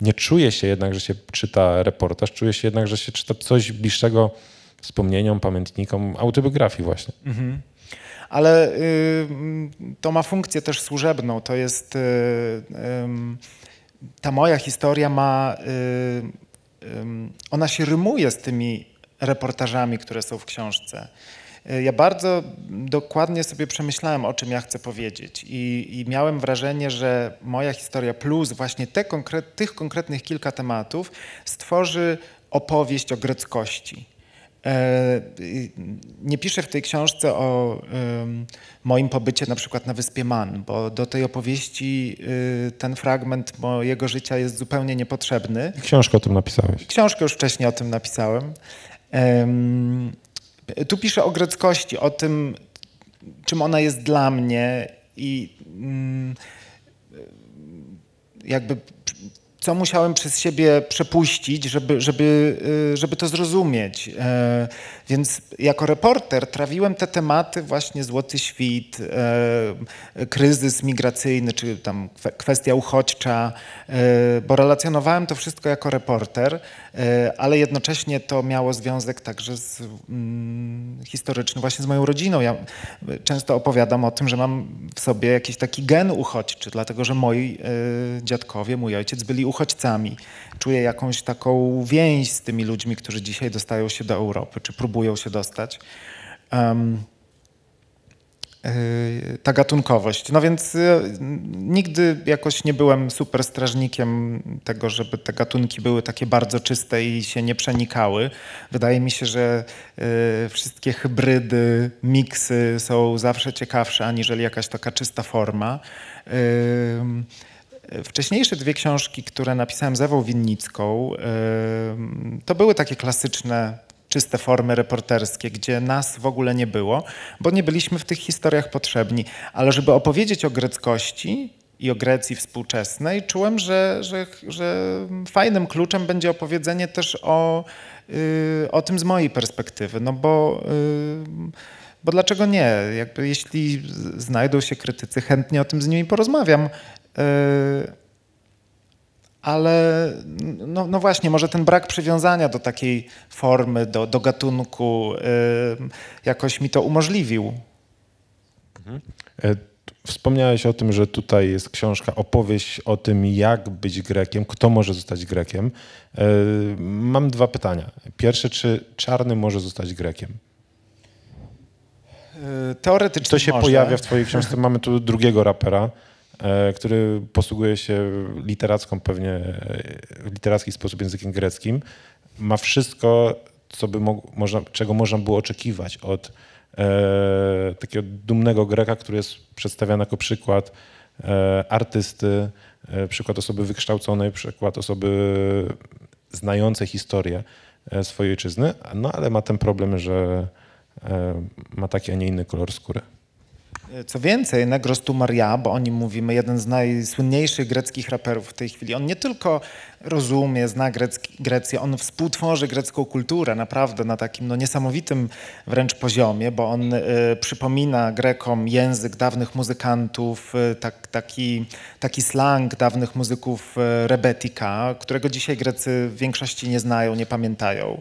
nie czuje się jednak, że się czyta reportaż, czuje się jednak, że się czyta coś bliższego wspomnieniom, pamiętnikom, autobiografii właśnie. Mhm. Ale y, to ma funkcję też służebną. To jest... Y, y, ta moja historia ma... Y, ona się rymuje z tymi reportażami, które są w książce. E, ja bardzo dokładnie sobie przemyślałem, o czym ja chcę powiedzieć i, i miałem wrażenie, że moja historia plus właśnie te konkret, tych konkretnych kilka tematów stworzy opowieść o greckości. E, nie piszę w tej książce o moim pobycie na przykład na wyspie Man, bo do tej opowieści y, ten fragment mojego życia jest zupełnie niepotrzebny. Książkę o tym napisałeś. Książkę już wcześniej o tym napisałem. Tu piszę o greckości, o tym, czym ona jest dla mnie i mm, jakby co musiałem przez siebie przepuścić, żeby, żeby, y, żeby to zrozumieć. E, więc jako reporter trawiłem te tematy, właśnie Złoty Świt, e, kryzys migracyjny, czy tam kwestia uchodźcza, e, bo relacjonowałem to wszystko jako reporter, ale jednocześnie to miało związek także z mm, historyczny, właśnie z moją rodziną. Ja często opowiadam o tym, że mam w sobie jakiś taki gen uchodźczy, dlatego że moi dziadkowie, mój ojciec byli uchodźcami. Czuję jakąś taką więź z tymi ludźmi, którzy dzisiaj dostają się do Europy, czy próbują się dostać. Um, ta gatunkowość. No więc y, nigdy jakoś nie byłem super strażnikiem tego, żeby te gatunki były takie bardzo czyste i się nie przenikały. Wydaje mi się, że y, wszystkie hybrydy, miksy są zawsze ciekawsze aniżeli jakaś taka czysta forma. Wcześniejsze dwie książki, które napisałem z Ewą Winnicką, to były takie klasyczne, czyste formy reporterskie, gdzie nas w ogóle nie było, bo nie byliśmy w tych historiach potrzebni. Ale żeby opowiedzieć o greckości i o Grecji współczesnej, czułem, że, że, że fajnym kluczem będzie opowiedzenie też o, y, o tym z mojej perspektywy. No bo y, bo dlaczego nie? Jakby jeśli znajdą się krytycy, chętnie o tym z nimi porozmawiam. Yy, ale no, no, właśnie, może ten brak przywiązania do takiej formy, do, do gatunku yy, jakoś mi to umożliwił. Mhm. E, wspomniałeś o tym, że tutaj jest książka, opowieść o tym, jak być Grekiem, kto może zostać Grekiem. E, mam dwa pytania. Pierwsze, czy czarny może zostać Grekiem? E, teoretycznie. To się może. pojawia w Twojej książce. Mamy tu drugiego rapera. E, który posługuje się literacką pewnie, e, w literacki sposób językiem greckim, ma wszystko, co by można, czego można było oczekiwać od e, takiego dumnego Greka, który jest przedstawiany jako przykład e, artysty, e, przykład osoby wykształconej, przykład osoby znającej historię e, swojej ojczyzny, no ale ma ten problem, że ma taki, a nie inny kolor skóry. Co więcej, Negros tu Maria, bo o nim mówimy, jeden z najsłynniejszych greckich raperów w tej chwili, on nie tylko rozumie, zna Grecki, Grecję, on współtworzy grecką kulturę naprawdę na takim no, niesamowitym wręcz poziomie, bo on y, przypomina Grekom język dawnych muzykantów, y, tak, taki, taki slang dawnych muzyków y, rebetika, którego dzisiaj Grecy w większości nie znają, nie pamiętają.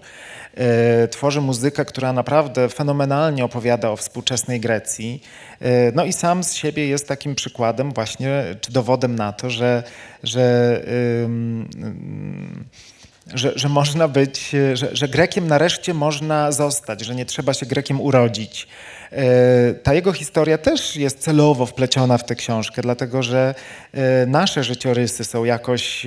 E, tworzy muzykę, która naprawdę fenomenalnie opowiada o współczesnej Grecji. E, no i sam z siebie jest takim przykładem właśnie, czy dowodem na to, że, że że, że można być, że, że, Grekiem nareszcie można zostać, że nie trzeba się Grekiem urodzić. E, ta jego historia też jest celowo wpleciona w tę książkę, dlatego że nasze życiorysy są jakoś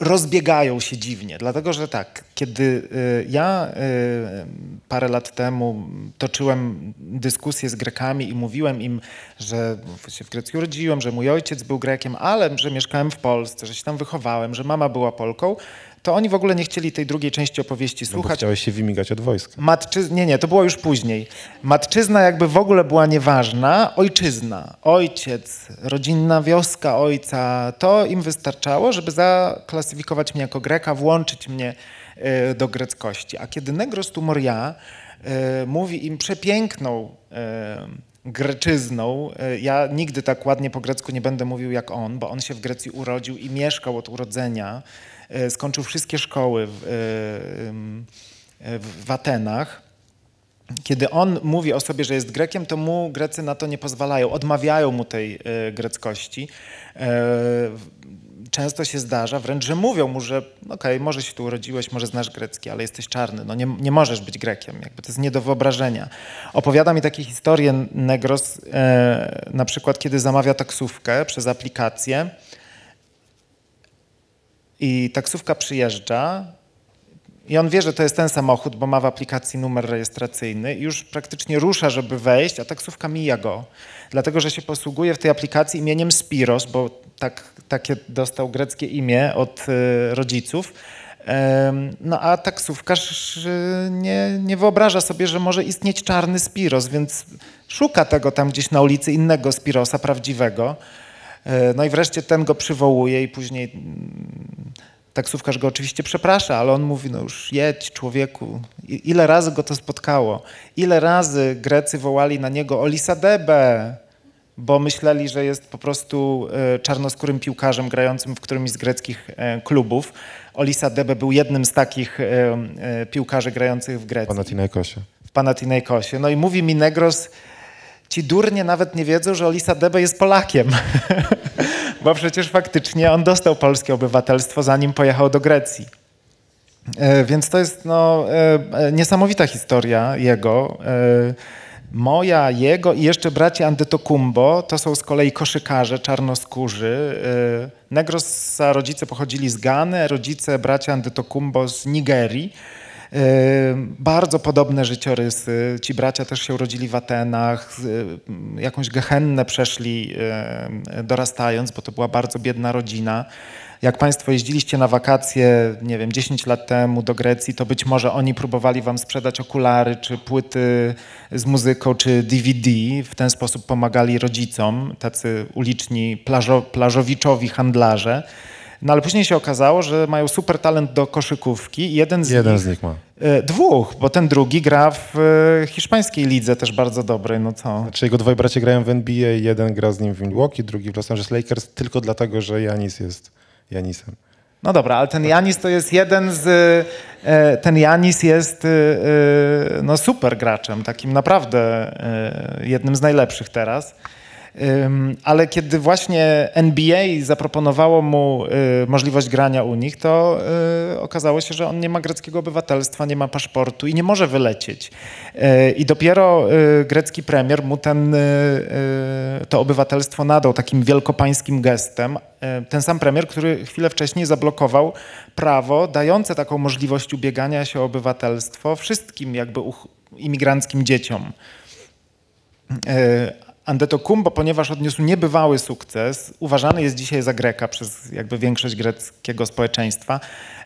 rozbiegają się dziwnie, dlatego że tak, kiedy y, ja y, parę lat temu toczyłem dyskusję z Grekami i mówiłem im, że się w Grecji urodziłem, że mój ojciec był Grekiem, ale że mieszkałem w Polsce, że się tam wychowałem, że mama była Polką, to oni w ogóle nie chcieli tej drugiej części opowieści słuchać. No chciałeś się wymigać od wojska. Matczy... Nie, nie, to było już później. Matczyzna jakby w ogóle była nieważna. Ojczyzna, ojciec, rodzinna wioska ojca, to im wystarczało, żeby zaklasyfikować mnie jako Greka, włączyć mnie e, do greckości. A kiedy Negros tu Moria e, mówi im przepiękną e, greczyzną. Ja nigdy tak ładnie po grecku nie będę mówił jak on, bo on się w Grecji urodził i mieszkał od urodzenia. E, skończył wszystkie szkoły w, e, w Atenach. Kiedy on mówi o sobie, że jest Grekiem, to mu Grecy na to nie pozwalają, odmawiają mu tej e, greckości. Często się zdarza wręcz, że mówią mu, że okej, okay, może się tu urodziłeś, może znasz grecki, ale jesteś czarny, no nie, nie możesz być Grekiem, jakby to jest nie do wyobrażenia. Opowiada mi takie historie Negros, na przykład kiedy zamawia taksówkę przez aplikację, i taksówka przyjeżdża i on wie, że to jest ten samochód, bo ma w aplikacji numer rejestracyjny i już praktycznie rusza, żeby wejść, a taksówka mija go. Dlatego, że się posługuje w tej aplikacji imieniem Spiros, bo tak, takie dostał greckie imię od y, rodziców. No a taksówkarz y, nie, nie wyobraża sobie, że może istnieć czarny Spiros, więc szuka tego tam gdzieś na ulicy innego Spirosa, prawdziwego. E, No i wreszcie ten go przywołuje i później mm, taksówkarz go oczywiście przeprasza, ale on mówi, no już jedź człowieku. I- Ile razy go to spotkało? Ile razy Grecy wołali na niego Olisadebe, bo myśleli, że jest po prostu e, czarnoskórym piłkarzem grającym w którymś z greckich e, klubów. Olisadebe był jednym z takich e, piłkarzy grających w Grecji Panathinaikosie. w Panathinaikosie. No i mówi mi Negros, ci durnie nawet nie wiedzą, że Olisa Debe jest Polakiem. Bo przecież faktycznie on dostał polskie obywatelstwo, zanim pojechał do Grecji. E, Więc to jest no, e, e, niesamowita historia jego. Moja, jego i jeszcze bracia Antetokumbo to są z kolei koszykarze czarnoskórzy. Negrosa rodzice pochodzili z Gany, rodzice bracia Antetokumbo z Nigerii. Bardzo podobne życiorysy. Ci bracia też się urodzili w Atenach, jakąś gehennę przeszli dorastając, bo to była bardzo biedna rodzina. Jak Państwo jeździliście na wakacje, nie wiem, 10 lat temu do Grecji, to być może oni próbowali Wam sprzedać okulary, czy płyty z muzyką, czy DVD. W ten sposób pomagali rodzicom, tacy uliczni plażo, plażowiczowi handlarze. No ale później się okazało, że mają super talent do koszykówki. Jeden z Jeden nich, z nich ma. E, Dwóch, bo ten drugi gra w e, hiszpańskiej lidze też bardzo dobrej, no co? Znaczy jego dwaj bracia grają w NBA, jeden gra z nim w Milwaukee, drugi w Los Angeles Lakers, tylko dlatego, że Janis jest Janisem. No dobra, ale ten Janis to jest jeden z. e, Ten Janis jest no super graczem, takim naprawdę jednym z najlepszych teraz. Ale kiedy właśnie NBA zaproponowało mu e, możliwość grania u nich, to e, okazało się, że on nie ma greckiego obywatelstwa, nie ma paszportu i nie może wylecieć. E, I dopiero e, grecki premier mu ten, e, e, to obywatelstwo nadał takim wielkopańskim gestem. E, Ten sam premier, który chwilę wcześniej zablokował prawo dające taką możliwość ubiegania się o obywatelstwo wszystkim jakby imigranckim dzieciom. Antetokumbo, ponieważ odniósł niebywały sukces, uważany jest dzisiaj za Greka przez jakby większość greckiego społeczeństwa.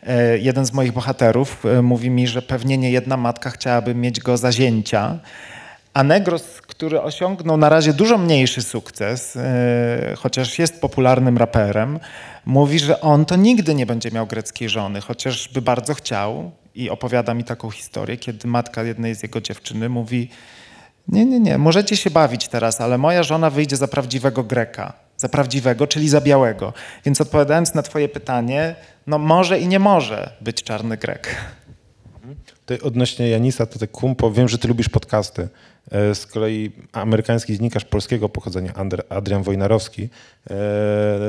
E, Jeden z moich bohaterów e, mówi mi, że pewnie nie jedna matka chciałaby mieć go za zięcia. A Negros, który osiągnął na razie dużo mniejszy sukces, e, chociaż jest popularnym raperem, mówi, że on to nigdy nie będzie miał greckiej żony, chociaż by bardzo chciał. I opowiada mi taką historię, kiedy matka jednej z jego dziewczyny mówi: nie, nie, nie, możecie się bawić teraz, ale moja żona wyjdzie za prawdziwego Greka. Za prawdziwego, czyli za białego. Więc odpowiadając na Twoje pytanie, no może i nie może być czarny Grek. Ty odnośnie Janisa, to tak kumpo, wiem, że ty lubisz podcasty. E, Z kolei amerykański dziennikarz polskiego pochodzenia Adrian Wojnarowski e,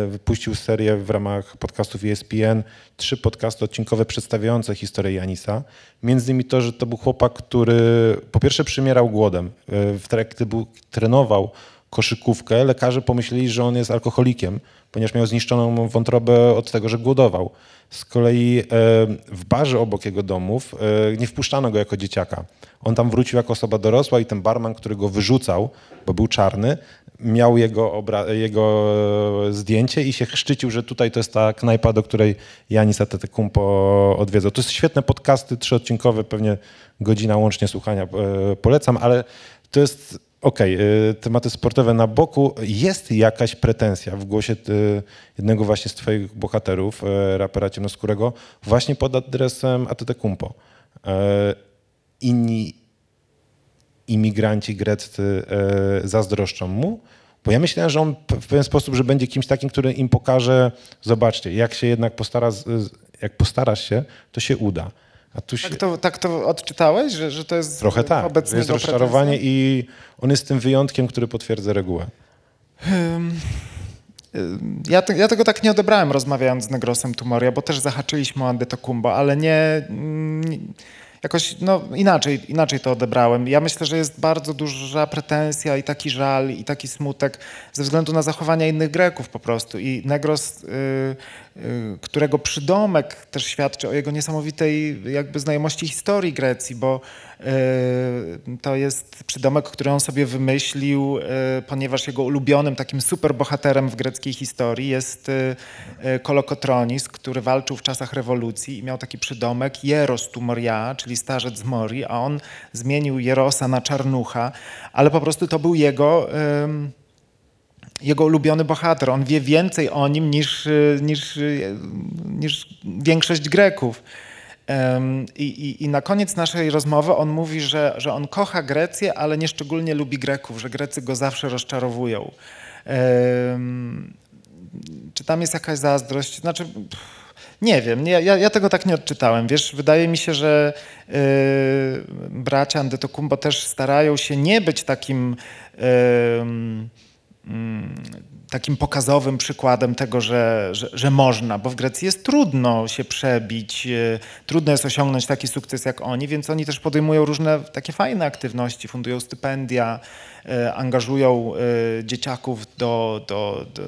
wypuścił serię w ramach podcastów ESPN, trzy podcasty odcinkowe przedstawiające historię Janisa. Między innymi to, że to był chłopak, który po pierwsze przymierał głodem. E, W trakcie, był, trenował koszykówkę, lekarze pomyśleli, że on jest alkoholikiem, ponieważ miał zniszczoną wątrobę od tego, że głodował. Z kolei e, w barze obok jego domów e, nie wpuszczano go jako dzieciaka. On tam wrócił jako osoba dorosła i ten barman, który go wyrzucał, bo był czarny, miał jego, jego zdjęcie i się chrzcił, że tutaj to jest ta knajpa, do której Janis Antetokounmpo odwiedzał. To jest świetne podcasty, trzyodcinkowe, pewnie godzina łącznie słuchania e, polecam, ale to jest Okej, y, tematy sportowe na boku. Jest jakaś pretensja w głosie y, jednego właśnie z twoich bohaterów, y, rapera ciemnoskórego, właśnie pod adresem Antetokounmpo. Y, Inni imigranci greccy zazdroszczą mu, bo ja myślałem, że on w pewien sposób, że będzie kimś takim, który im pokaże, zobaczcie, jak się jednak postara, jak postarasz się, to się uda. Tu się... Tak to, tak to odczytałeś, że, że to jest Trochę tak. wobec Jest rozczarowanie i on jest tym wyjątkiem, który potwierdza regułę. Ja, te, ja tego tak nie odebrałem rozmawiając z Negrosem Tumoria, bo też zahaczyliśmy o Antetokounmpo, ale nie, mm, jakoś no, inaczej, inaczej to odebrałem. Ja myślę, że jest bardzo duża pretensja i taki żal i taki smutek ze względu na zachowania innych Greków po prostu. I Negros, y, y, którego przydomek też świadczy o jego niesamowitej jakby znajomości historii Grecji, bo to jest przydomek, który on sobie wymyślił, y, ponieważ jego ulubionym takim superbohaterem w greckiej historii jest y, Kolokotronis, który walczył w czasach rewolucji i miał taki przydomek Jeros tu Moria, czyli starzec z Mori, a on zmienił Jerosa na Czarnucha, ale po prostu to był jego... jego ulubiony bohater. On wie więcej o nim niż, niż, niż większość Greków. I, i, I na koniec naszej rozmowy on mówi, że, że on kocha Grecję, ale nieszczególnie lubi Greków, że Grecy go zawsze rozczarowują. Czy tam jest jakaś zazdrość? Znaczy, nie wiem, nie, ja, ja tego tak nie odczytałem. Wiesz, wydaje mi się, że yy, bracia Antetokumbo też starają się nie być takim mm, takim pokazowym przykładem tego, że, że, że można, bo w Grecji jest trudno się przebić, e, trudno jest osiągnąć taki sukces jak oni, więc oni też podejmują różne takie fajne aktywności, fundują stypendia, e, angażują e, dzieciaków do, do, do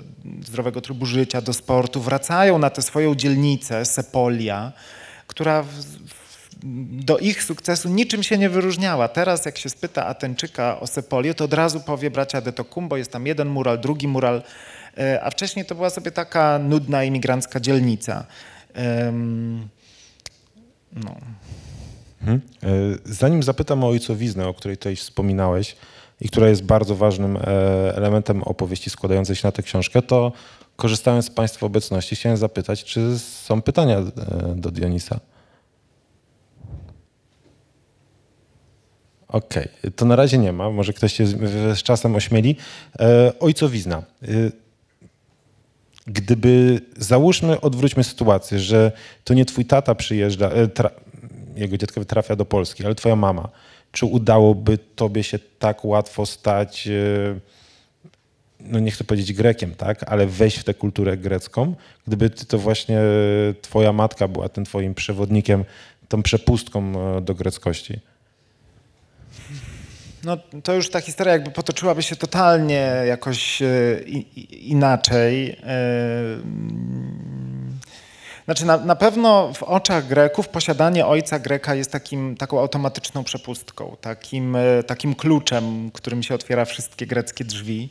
zdrowego trybu życia, do sportu, wracają na tę swoją dzielnicę, Sepolia, która w, do ich sukcesu niczym się nie wyróżniała. Teraz jak się spyta Atenczyka o Sepolię, to od razu powie bracia de Tocumbo, jest tam jeden mural, drugi mural, e, a wcześniej to była sobie taka nudna imigrancka dzielnica. No. Mhm. E, Zanim zapytam o ojcowiznę, o której tutaj wspominałeś i która jest bardzo ważnym e, elementem opowieści składającej się na tę książkę, to korzystając z Państwa obecności chciałem zapytać, czy są pytania do Dionisa? Okej, to na razie nie ma, może ktoś się z, czasem ośmieli. E, ojcowizna. E, Gdyby, załóżmy, odwróćmy sytuację, że to nie twój tata przyjeżdża, e, tra, jego dziecko trafia do Polski, ale twoja mama. Czy udałoby tobie się tak łatwo stać, e, no nie chcę powiedzieć Grekiem, tak, ale wejść w tę kulturę grecką, gdyby ty- to właśnie twoja matka była tym twoim przewodnikiem, tą przepustką e, do greckości? No, to już ta historia jakby potoczyłaby się totalnie jakoś e, inaczej. E, mm, Znaczy na, na pewno w oczach Greków posiadanie ojca Greka jest takim, taką automatyczną przepustką, takim, e, takim kluczem, którym się otwiera wszystkie greckie drzwi.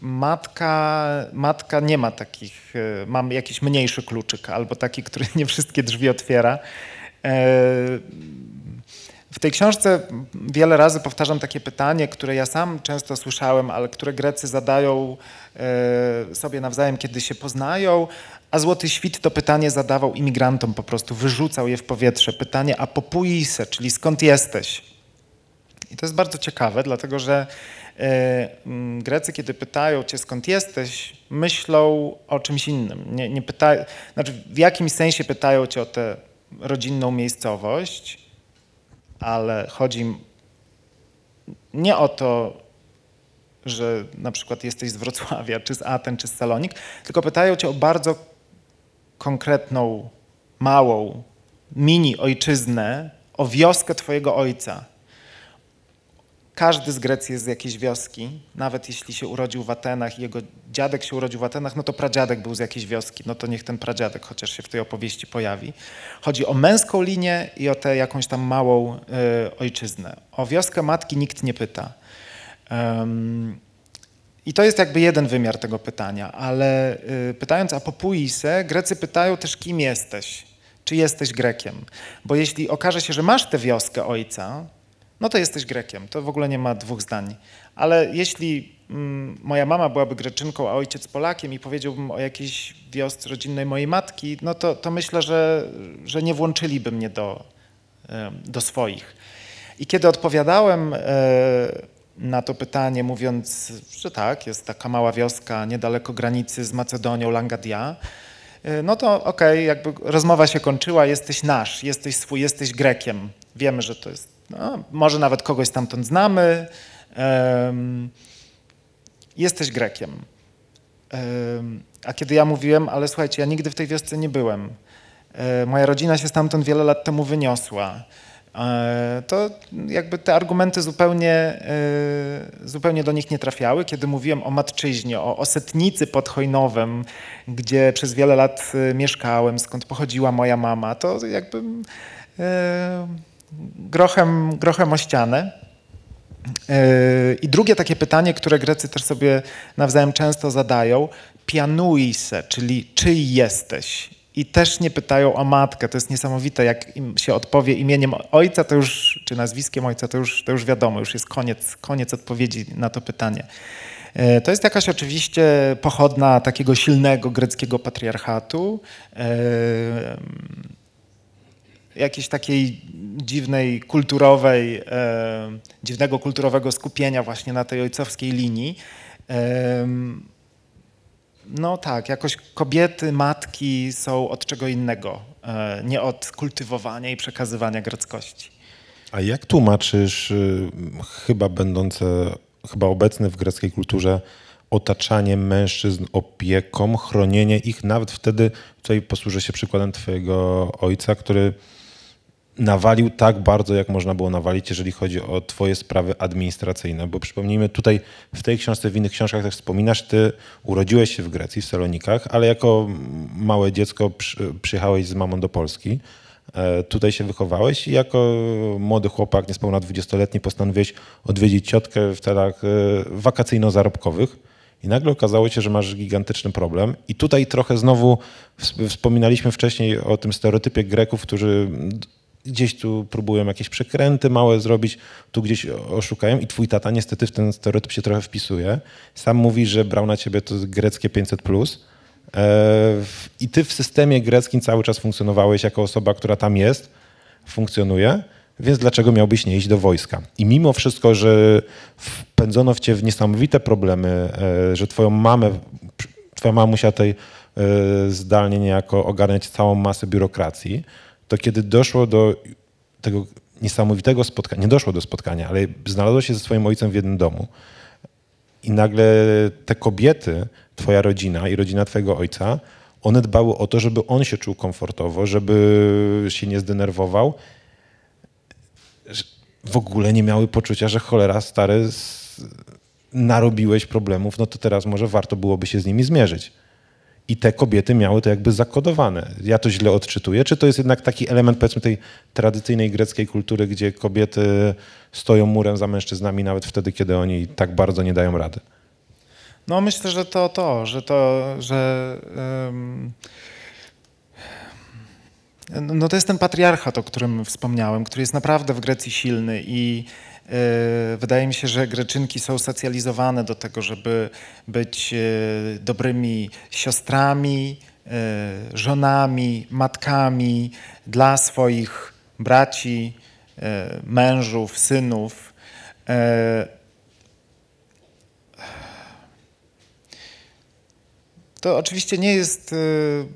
Matka, matka nie ma takich, mam jakiś mniejszy kluczyk albo taki, który nie wszystkie drzwi otwiera. W tej książce wiele razy powtarzam takie pytanie, które ja sam często słyszałem, ale które Grecy zadają e, sobie nawzajem, kiedy się poznają, a Złoty Świt to pytanie zadawał imigrantom po prostu, wyrzucał je w powietrze. Pytanie a popuise, czyli skąd jesteś? I to jest bardzo ciekawe, dlatego że e, Grecy, kiedy pytają cię skąd jesteś, myślą o czymś innym. Nie, nie pytają, znaczy w jakimś sensie pytają cię o tę rodzinną miejscowość, ale chodzi nie o to, że na przykład jesteś z Wrocławia, czy z Aten, czy z Salonik, tylko pytają cię o bardzo konkretną, małą, mini ojczyznę, o wioskę twojego ojca. Każdy z Grecji jest z jakiejś wioski, nawet jeśli się urodził w Atenach i jego dziadek się urodził w Atenach, no to pradziadek był z jakiejś wioski, no to niech ten pradziadek chociaż się w tej opowieści pojawi. Chodzi o męską linię i o tę jakąś tam małą y, ojczyznę. O wioskę matki nikt nie pyta. Ym, I to jest jakby jeden wymiar tego pytania, ale y, pytając a popuise, Grecy pytają też kim jesteś, czy jesteś Grekiem. Bo jeśli okaże się, że masz tę wioskę ojca, no to jesteś Grekiem. To w ogóle nie ma dwóch zdań. Ale jeśli mm, moja mama byłaby Greczynką, a ojciec Polakiem i powiedziałbym o jakiejś wiosce rodzinnej mojej matki, no to, to myślę, że, że nie włączyliby mnie do, do swoich. I kiedy odpowiadałem e, na to pytanie, mówiąc, że tak, jest taka mała wioska niedaleko granicy z Macedonią, Langadia, e, no to okej, jakby rozmowa się kończyła, jesteś nasz, jesteś swój, jesteś Grekiem. Wiemy, że to jest, no, może nawet kogoś stamtąd znamy, em, jesteś Grekiem. Em, A kiedy ja mówiłem, ale słuchajcie, ja nigdy w tej wiosce nie byłem. e, moja rodzina się stamtąd wiele lat temu wyniosła. E, To jakby te argumenty zupełnie, e, zupełnie do nich nie trafiały. Kiedy mówiłem o matczyźnie, o osetnicy pod Chojnowem, gdzie przez wiele lat mieszkałem, skąd pochodziła moja mama, to jakby grochem, grochem o ścianę. Yy, I drugie takie pytanie, które Grecy też sobie nawzajem często zadają, pianuise, czyli czyj jesteś? I też nie pytają o matkę. To jest niesamowite, jak im się odpowie imieniem ojca, to już, czy nazwiskiem ojca, to już, to już wiadomo, już jest koniec, koniec odpowiedzi na to pytanie. Yy, To jest jakaś oczywiście pochodna takiego silnego greckiego patriarchatu. Jakiejś takiej dziwnej kulturowej, e, dziwnego kulturowego skupienia właśnie na tej ojcowskiej linii. No tak, jakoś kobiety, matki są od czego innego, e, nie od kultywowania i przekazywania greckości. A jak tłumaczysz y, chyba będące, chyba obecne w greckiej kulturze otaczanie mężczyzn opieką, chronienie ich nawet wtedy, tutaj posłużę się przykładem twojego ojca, który nawalił tak bardzo, jak można było nawalić, jeżeli chodzi o twoje sprawy administracyjne. Bo przypomnijmy, tutaj w tej książce, w innych książkach też wspominasz, ty urodziłeś się w Grecji, w Salonikach, ale jako małe dziecko przy, przyjechałeś z mamą do Polski. E, Tutaj się wychowałeś i jako młody chłopak, niespełna 20-letni, postanowiłeś odwiedzić ciotkę w celach e, wakacyjno-zarobkowych. I nagle okazało się, że masz gigantyczny problem. I tutaj trochę znowu ws- wspominaliśmy wcześniej o tym stereotypie Greków, którzy gdzieś tu próbują jakieś przekręty małe zrobić, tu gdzieś oszukają i twój tata niestety w ten stereotyp się trochę wpisuje. Sam mówi, że brał na ciebie to greckie 500+. plus. E, I ty w systemie greckim cały czas funkcjonowałeś jako osoba, która tam jest, funkcjonuje, więc dlaczego miałbyś nie iść do wojska? I mimo wszystko, że wpędzono w cię w niesamowite problemy, e, że twoją mamę, twoja mama musiała tutaj e, zdalnie niejako ogarniać całą masę biurokracji, to kiedy doszło do tego niesamowitego spotkania, nie doszło do spotkania, ale znalazło się ze swoim ojcem w jednym domu, i nagle te kobiety, twoja rodzina i rodzina twojego ojca, one dbały o to, żeby on się czuł komfortowo, żeby się nie zdenerwował. W ogóle nie miały poczucia, że cholera stary, narobiłeś problemów, no to teraz może warto byłoby się z nimi zmierzyć. I te kobiety miały to jakby zakodowane. Ja to źle odczytuję. Czy to jest jednak taki element, powiedzmy, tej tradycyjnej greckiej kultury, gdzie kobiety stoją murem za mężczyznami nawet wtedy, kiedy oni tak bardzo nie dają rady? No myślę, że to to, że to, że em, no to jest ten patriarchat, o którym wspomniałem, który jest naprawdę w Grecji silny i wydaje mi się, że Greczynki są socjalizowane do tego, żeby być e, dobrymi siostrami, e, żonami, matkami dla swoich braci, e, mężów, synów. To oczywiście nie jest y,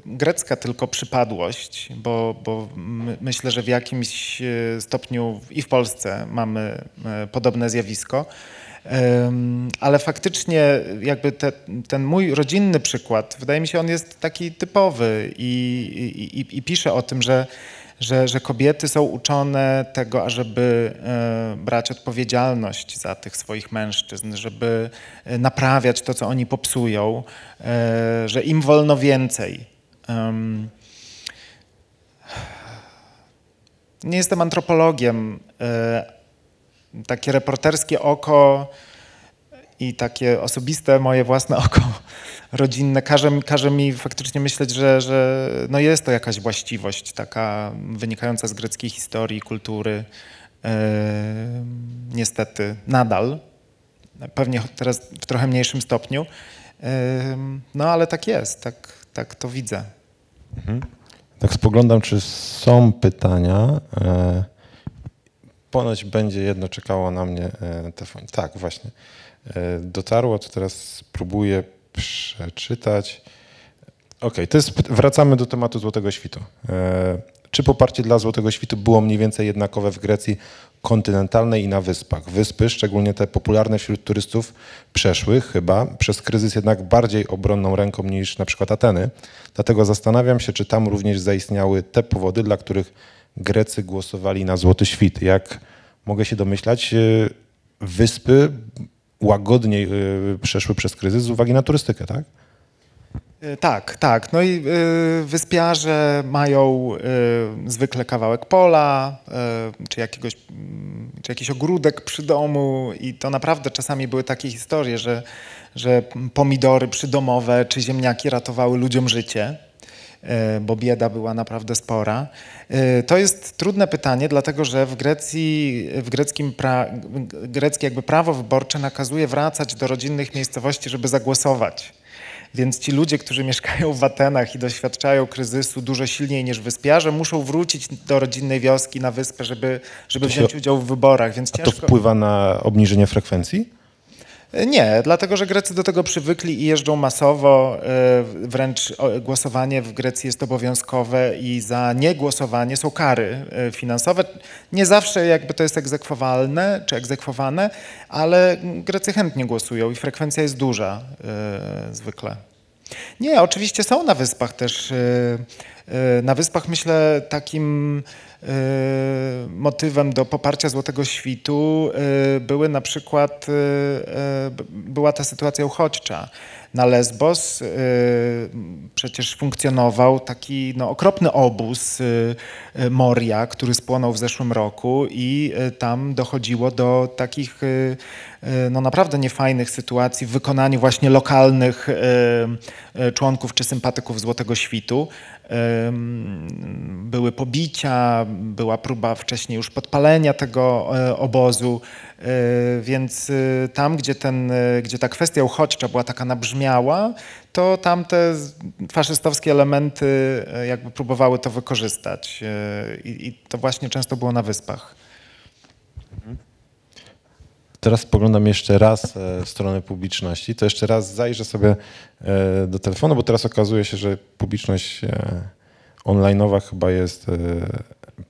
grecka tylko przypadłość, bo, bo my, myślę, że w jakimś y, stopniu i w Polsce mamy y, podobne zjawisko. Ale faktycznie jakby te, ten mój rodzinny przykład, wydaje mi się, on jest taki typowy i, i, i, i pisze o tym, że, że, że kobiety są uczone tego, ażeby e, brać odpowiedzialność za tych swoich mężczyzn, żeby e, naprawiać to, co oni popsują, e, że im wolno więcej. Nie jestem antropologiem. Takie reporterskie oko i takie osobiste moje własne oko rodzinne każe, każe mi faktycznie myśleć, że, że no jest to jakaś właściwość taka wynikająca z greckiej historii, kultury. E, niestety nadal, pewnie teraz w trochę mniejszym stopniu. E, no ale tak jest, tak, tak to widzę. Tak spoglądam, czy są pytania. E, Ponoć będzie jedno czekało na mnie e, telefon. Tak, właśnie. E, Dotarło, to teraz spróbuję przeczytać. Okej, to jest, wracamy do tematu Złotego Świtu. E, czy poparcie dla Złotego Świtu było mniej więcej jednakowe w Grecji kontynentalnej i na wyspach. Wyspy, szczególnie te popularne wśród turystów, przeszły chyba przez kryzys jednak bardziej obronną ręką niż na przykład Ateny. Dlatego zastanawiam się, czy tam również zaistniały te powody, dla których Grecy głosowali na Złoty Świt. Jak mogę się domyślać, y, wyspy łagodniej y, przeszły przez kryzys z uwagi na turystykę, tak? Y, Tak, tak. No i y, wyspiarze mają y, zwykle kawałek pola, czy, jakiegoś, mm, czy jakiś ogródek przy domu i to naprawdę czasami były takie historie, że, że pomidory przydomowe czy ziemniaki ratowały ludziom życie, bo bieda była naprawdę spora. Y, To jest trudne pytanie, dlatego że w Grecji, w greckim pra, greckie jakby prawo wyborcze nakazuje wracać do rodzinnych miejscowości, żeby zagłosować. Więc ci ludzie, którzy mieszkają w Atenach i doświadczają kryzysu dużo silniej niż wyspiarze, muszą wrócić do rodzinnej wioski na wyspę, żeby, żeby wziąć udział w wyborach. Więc A to ciężko... wpływa na obniżenie frekwencji? Nie, dlatego że Grecy do tego przywykli i jeżdżą masowo. e, Wręcz głosowanie w Grecji jest obowiązkowe i za niegłosowanie są kary e, finansowe. Nie zawsze jakby to jest egzekwowalne czy egzekwowane, ale Grecy chętnie głosują i frekwencja jest duża e, zwykle. Nie, oczywiście są na wyspach też. e, e, Na wyspach myślę takim e, motywem do poparcia Złotego Świtu były na przykład, była ta sytuacja uchodźcza. Na Lesbos przecież funkcjonował taki no, okropny obóz Moria, który spłonął w zeszłym roku i tam dochodziło do takich no, naprawdę niefajnych sytuacji w wykonaniu właśnie lokalnych e, e, członków czy sympatyków Złotego Świtu. Były pobicia, była próba wcześniej już podpalenia tego e, obozu, e, więc e, tam, gdzie, ten, e, gdzie ta kwestia uchodźcza była taka nabrzmiała, to tam te z- faszystowskie elementy e, jakby próbowały to wykorzystać e, i, i to właśnie często było na wyspach. Teraz spoglądam jeszcze raz e, w stronę publiczności. To jeszcze raz zajrzę sobie e, do telefonu, bo teraz okazuje się, że publiczność e, online'owa chyba jest.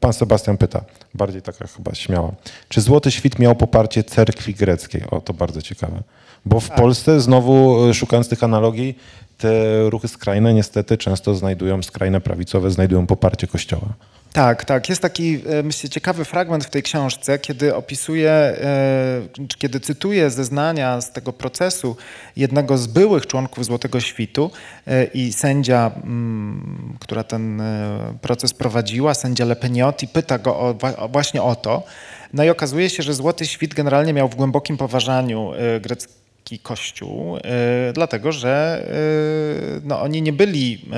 Pan Sebastian pyta, bardziej taka chyba śmiała. Czy Złoty Świt miał poparcie cerkwi greckiej? O, to bardzo ciekawe. Bo w Polsce, znowu szukając tych analogii, te ruchy skrajne niestety często znajdują, skrajne prawicowe znajdują poparcie kościoła. Tak, tak. Jest taki, e, myślę, ciekawy fragment w tej książce, kiedy opisuje, e, kiedy cytuje zeznania z tego procesu jednego z byłych członków Złotego Świtu e, i sędzia, mm, która ten proces prowadziła, sędzia Lepeniotti, pyta go o, właśnie o to. No i okazuje się, że Złoty Świt generalnie miał w głębokim poważaniu grecki kościół, dlatego że no, oni nie byli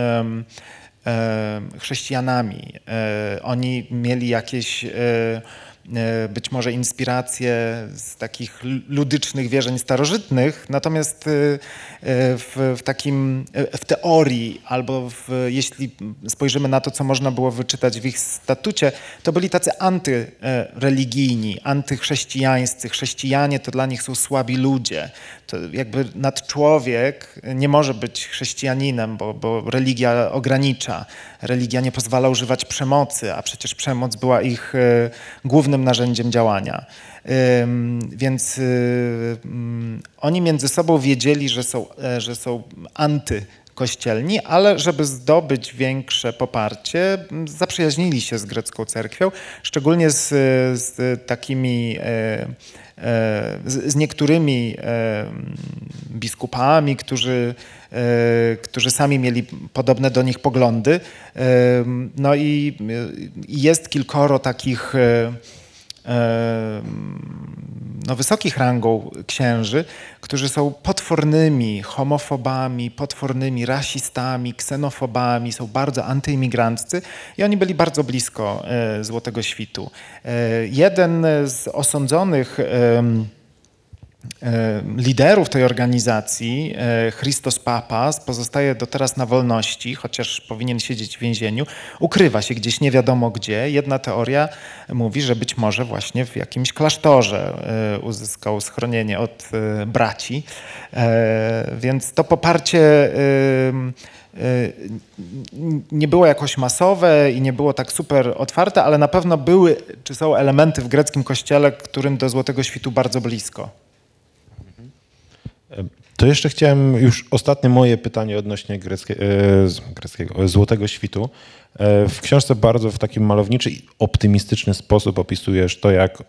chrześcijanami. E, Oni mieli jakieś e, e, być może inspiracje z takich ludycznych wierzeń starożytnych, natomiast e, e, w, w takim, e, w teorii albo w, jeśli spojrzymy na to, co można było wyczytać w ich statucie, to byli tacy antyreligijni, antychrześcijańscy. Chrześcijanie to dla nich są słabi ludzie. To jakby nadczłowiek nie może być chrześcijaninem, bo, bo religia ogranicza. Religia nie pozwala używać przemocy, a przecież przemoc była ich e, narzędziem działania. Więc y, oni między sobą wiedzieli, że są, e, że są antykościelni, ale żeby zdobyć większe poparcie, zaprzyjaźnili się z grecką cerkwią, szczególnie z, z takimi, e, e, z, niektórymi biskupami, którzy, którzy sami mieli podobne do nich poglądy. No i jest kilkoro takich no, wysokich rangą księży, którzy są potwornymi homofobami, potwornymi rasistami, ksenofobami, są bardzo antyimigranccy i oni byli bardzo blisko e, Złotego Świtu. E, jeden z osądzonych liderów tej organizacji, e, Christos Papas, pozostaje do teraz na wolności, chociaż powinien siedzieć w więzieniu. Ukrywa się gdzieś nie wiadomo gdzie. Jedna teoria mówi, że być może właśnie w jakimś klasztorze e, uzyskał schronienie od braci. Więc to poparcie nie było jakoś masowe i nie było tak super otwarte, ale na pewno były, czy są elementy w greckim kościele, którym do Złotego Świtu bardzo blisko. To jeszcze chciałem już ostatnie moje pytanie odnośnie greckie, e, greckiego, Złotego Świtu. E, w książce bardzo w taki malowniczy i optymistyczny sposób opisujesz to, jak e,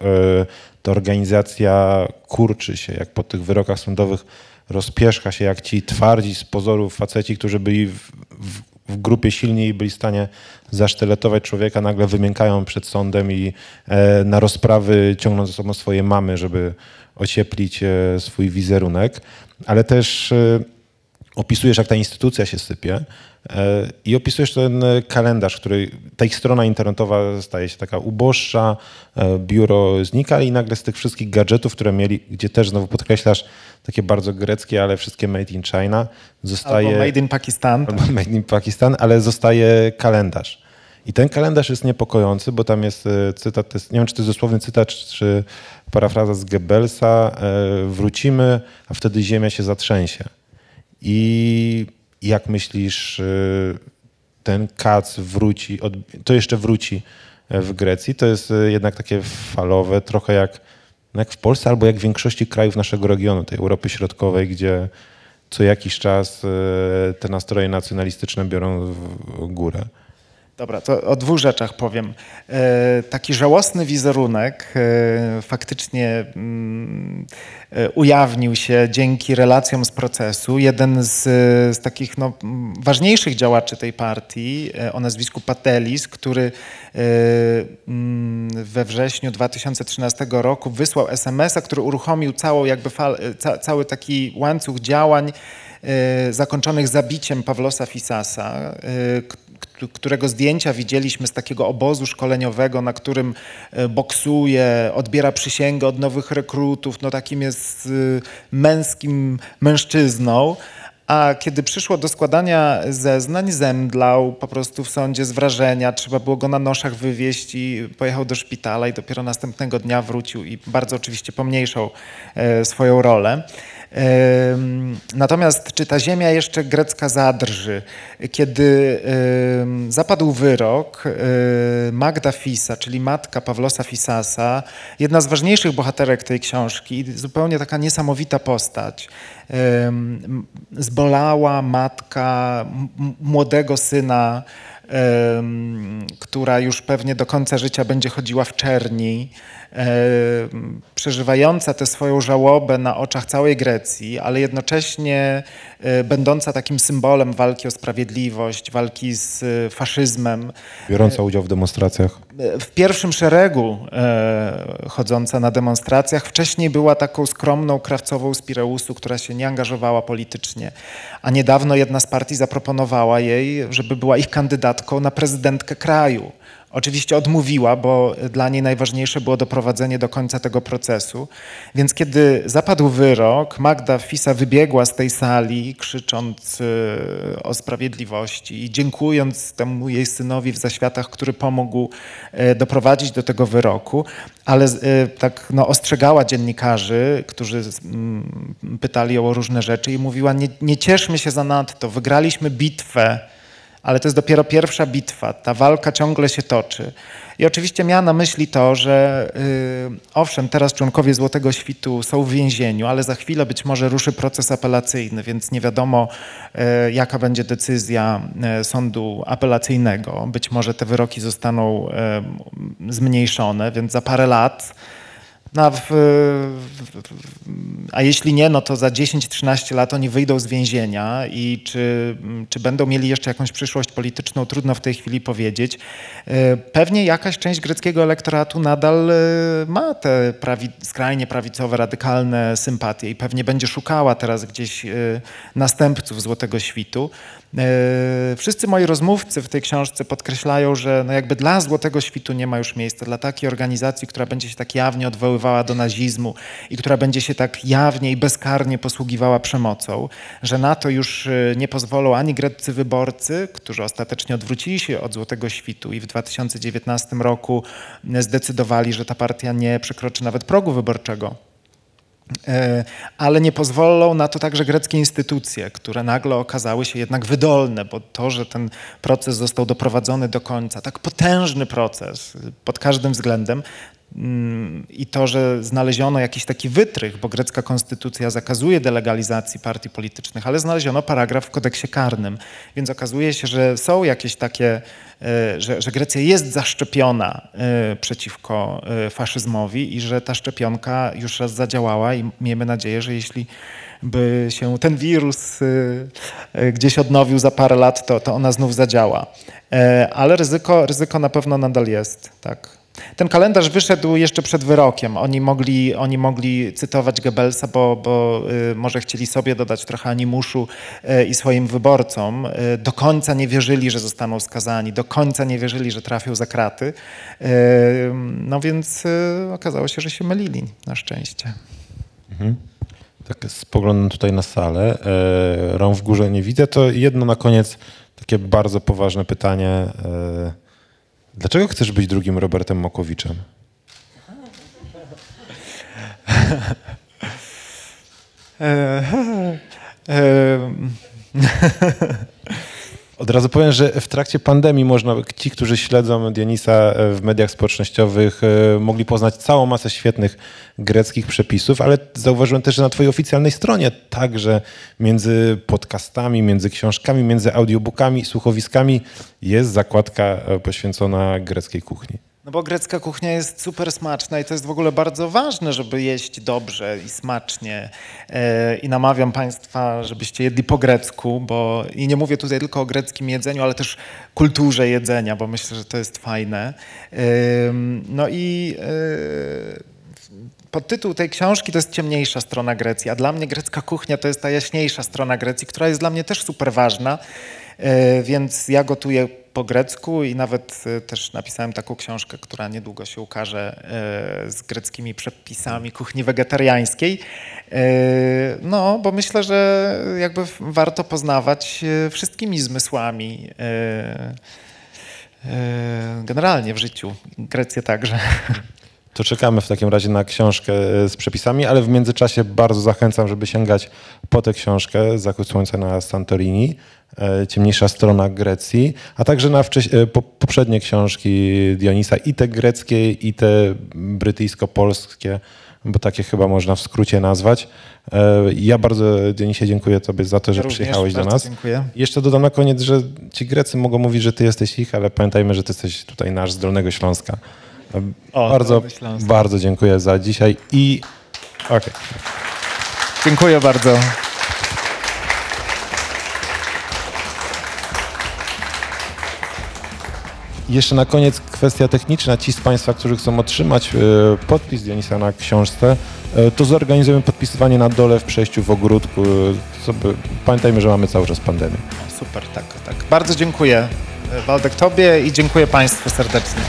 ta organizacja kurczy się, jak po tych wyrokach sądowych rozpieszka się, jak ci twardzi z pozoru faceci, którzy byli w, w, w grupie silni i byli w stanie zasztyletować człowieka, nagle wymiękają przed sądem i e, na rozprawy ciągną ze sobą swoje mamy, żeby ocieplić e, swój wizerunek. Ale też e, opisujesz, jak ta instytucja się sypie e, i opisujesz ten kalendarz, który, ta ich strona internetowa staje się taka uboższa, biuro znika i nagle z tych wszystkich gadżetów, które mieli, gdzie też znowu podkreślasz takie bardzo greckie, ale wszystkie made in China, zostaje... Albo made in Pakistan. Albo made in Pakistan, ale zostaje kalendarz. I ten kalendarz jest niepokojący, bo tam jest e, cytat, jest, nie wiem czy to jest dosłowny cytat, czy parafraza z Goebbelsa, wrócimy, a wtedy ziemia się zatrzęsie. I jak myślisz, y, ten kac wróci, to jeszcze wróci w Grecji? To jest jednak takie falowe, trochę jak, no jak w Polsce albo jak w większości krajów naszego regionu, tej Europy Środkowej, gdzie co jakiś czas te nastroje nacjonalistyczne biorą górę. Dobra, to o dwóch rzeczach powiem. E, taki żałosny wizerunek e, faktycznie mm, e, ujawnił się dzięki relacjom z procesu. Jeden z, z takich no, ważniejszych działaczy tej partii o nazwisku Patelis, który mm, we wrześniu 2013 roku wysłał SMS-a, który uruchomił całą jakby fal, ca, cały taki łańcuch działań zakończonych zabiciem Pawlosa Fisasa, którego zdjęcia widzieliśmy z takiego obozu szkoleniowego, na którym e, boksuje, odbiera przysięgę od nowych rekrutów, no takim jest y, męskim mężczyzną. A kiedy przyszło do składania zeznań, zemdlał po prostu w sądzie z wrażenia. Trzeba było go na noszach wywieźć i pojechał do szpitala i dopiero następnego dnia wrócił i bardzo oczywiście pomniejszał e, swoją rolę. Natomiast czy ta ziemia jeszcze grecka zadrży? Kiedy zapadł wyrok, Magda Fisa, czyli matka Pawlosa Fisasa, jedna z ważniejszych bohaterek tej książki, zupełnie taka niesamowita postać, zbolała matka młodego syna, która już pewnie do końca życia będzie chodziła w czerni, przeżywająca tę swoją żałobę na oczach całej Grecji, ale jednocześnie e, będąca takim symbolem walki o sprawiedliwość, walki z e, faszyzmem. Biorąca udział w demonstracjach. E, w pierwszym szeregu chodząca na demonstracjach. Wcześniej była taką skromną krawcową z Pireusu, która się nie angażowała politycznie. A niedawno jedna z partii zaproponowała jej, żeby była ich kandydatką na prezydentkę kraju. Oczywiście odmówiła, bo dla niej najważniejsze było doprowadzenie do końca tego procesu. Więc kiedy zapadł wyrok, Magda Fisa wybiegła z tej sali, krzycząc e, o sprawiedliwości i dziękując temu jej synowi w zaświatach, który pomógł e, doprowadzić do tego wyroku, ale e, tak no, ostrzegała dziennikarzy, którzy mm, pytali ją o różne rzeczy i mówiła: Nie, nie cieszmy się za nadto, wygraliśmy bitwę ale to jest dopiero pierwsza bitwa. Ta walka ciągle się toczy. I oczywiście miała na myśli to, że yy, owszem, teraz członkowie Złotego Świtu są w więzieniu, ale za chwilę być może ruszy proces apelacyjny, więc nie wiadomo, yy, jaka będzie decyzja yy, sądu apelacyjnego. Być może te wyroki zostaną y, zmniejszone, więc za parę lat no, w, w, a jeśli nie, no to za 10-13 lat oni wyjdą z więzienia i czy, czy będą mieli jeszcze jakąś przyszłość polityczną, trudno w tej chwili powiedzieć. E, pewnie jakaś część greckiego elektoratu nadal e, ma te prawi, skrajnie prawicowe, radykalne sympatie i pewnie będzie szukała teraz gdzieś e, następców Złotego Świtu. Wszyscy moi rozmówcy w tej książce podkreślają, że no jakby dla Złotego Świtu nie ma już miejsca, dla takiej organizacji, która będzie się tak jawnie odwoływała do nazizmu i która będzie się tak jawnie i bezkarnie posługiwała przemocą, że na to już y, nie pozwolą ani greccy wyborcy, którzy ostatecznie odwrócili się od Złotego Świtu i w 2019 roku zdecydowali, że ta partia nie przekroczy nawet progu wyborczego. E, ale nie pozwolą na to także greckie instytucje, które nagle okazały się jednak wydolne, bo to, że ten proces został doprowadzony do końca, tak potężny proces pod każdym względem, i to, że znaleziono jakiś taki wytrych, bo grecka konstytucja zakazuje delegalizacji partii politycznych, ale znaleziono paragraf w kodeksie karnym. Więc okazuje się, że są jakieś takie, e, że, że Grecja jest zaszczepiona e, przeciwko e, faszyzmowi i że ta szczepionka już raz zadziałała i miejmy nadzieję, że jeśli by się ten wirus gdzieś odnowił za parę lat, to, to ona znów zadziała. Ale ryzyko, ryzyko na pewno nadal jest, tak. Ten kalendarz wyszedł jeszcze przed wyrokiem. Oni mogli, oni mogli cytować Goebbelsa, bo, bo y, może chcieli sobie dodać trochę animuszu y, i swoim wyborcom. Y, do końca nie wierzyli, że zostaną skazani, do końca nie wierzyli, że trafią za kraty. Y, no więc y, okazało się, że się mylili, na szczęście. Tak spoglądam tutaj na salę. E, rąk w górze nie widzę. To jedno na koniec takie bardzo poważne pytanie. E, dlaczego chcesz być drugim Robertem Mokowiczem? Od razu powiem, że w trakcie pandemii można, ci, którzy śledzą Dionisa e, w mediach społecznościowych, e, mogli poznać całą masę świetnych greckich przepisów, ale zauważyłem też, że na twojej oficjalnej stronie także między podcastami, między książkami, między audiobookami, słuchowiskami jest zakładka e, poświęcona greckiej kuchni. No bo grecka kuchnia jest super smaczna i to jest w ogóle bardzo ważne, żeby jeść dobrze i smacznie. E, I namawiam Państwa, żebyście jedli po grecku, bo i nie mówię tutaj tylko o greckim jedzeniu, ale też kulturze jedzenia, bo myślę, że to jest fajne. E, No i e, podtytuł tej książki to jest ciemniejsza strona Grecji, a dla mnie grecka kuchnia to jest ta jaśniejsza strona Grecji, która jest dla mnie też super ważna, więc ja gotuję po grecku i nawet e, też napisałem taką książkę, która niedługo się ukaże e, z greckimi przepisami kuchni wegetariańskiej. E, No, bo myślę, że jakby warto poznawać wszystkimi zmysłami. Generalnie w życiu, Grecję także. To czekamy w takim razie na książkę z przepisami, ale w międzyczasie bardzo zachęcam, żeby sięgać po tę książkę Zachód Słońca na Santorini, Ciemniejsza strona Grecji, a także na e, po, poprzednie książki Dionisa, i te greckie, i te brytyjsko-polskie, bo takie chyba można w skrócie nazwać. E, Ja bardzo Dionisie dziękuję Tobie za to, że również przyjechałeś do nas. Dziękuję. Jeszcze dodam na koniec, że ci Grecy mogą mówić, że ty jesteś ich, ale pamiętajmy, że ty jesteś tutaj nasz z Dolnego Śląska. O, bardzo, Śląsk. bardzo dziękuję za dzisiaj i okej. Dziękuję bardzo. Jeszcze na koniec kwestia techniczna. Ci z Państwa, którzy chcą otrzymać e, podpis Dionisa na książce, e, to zorganizujemy podpisywanie na dole w przejściu w ogródku. e, pamiętajmy, że mamy cały czas pandemię. Super, tak, tak. Bardzo dziękuję Waldek Tobie i dziękuję Państwu serdecznie.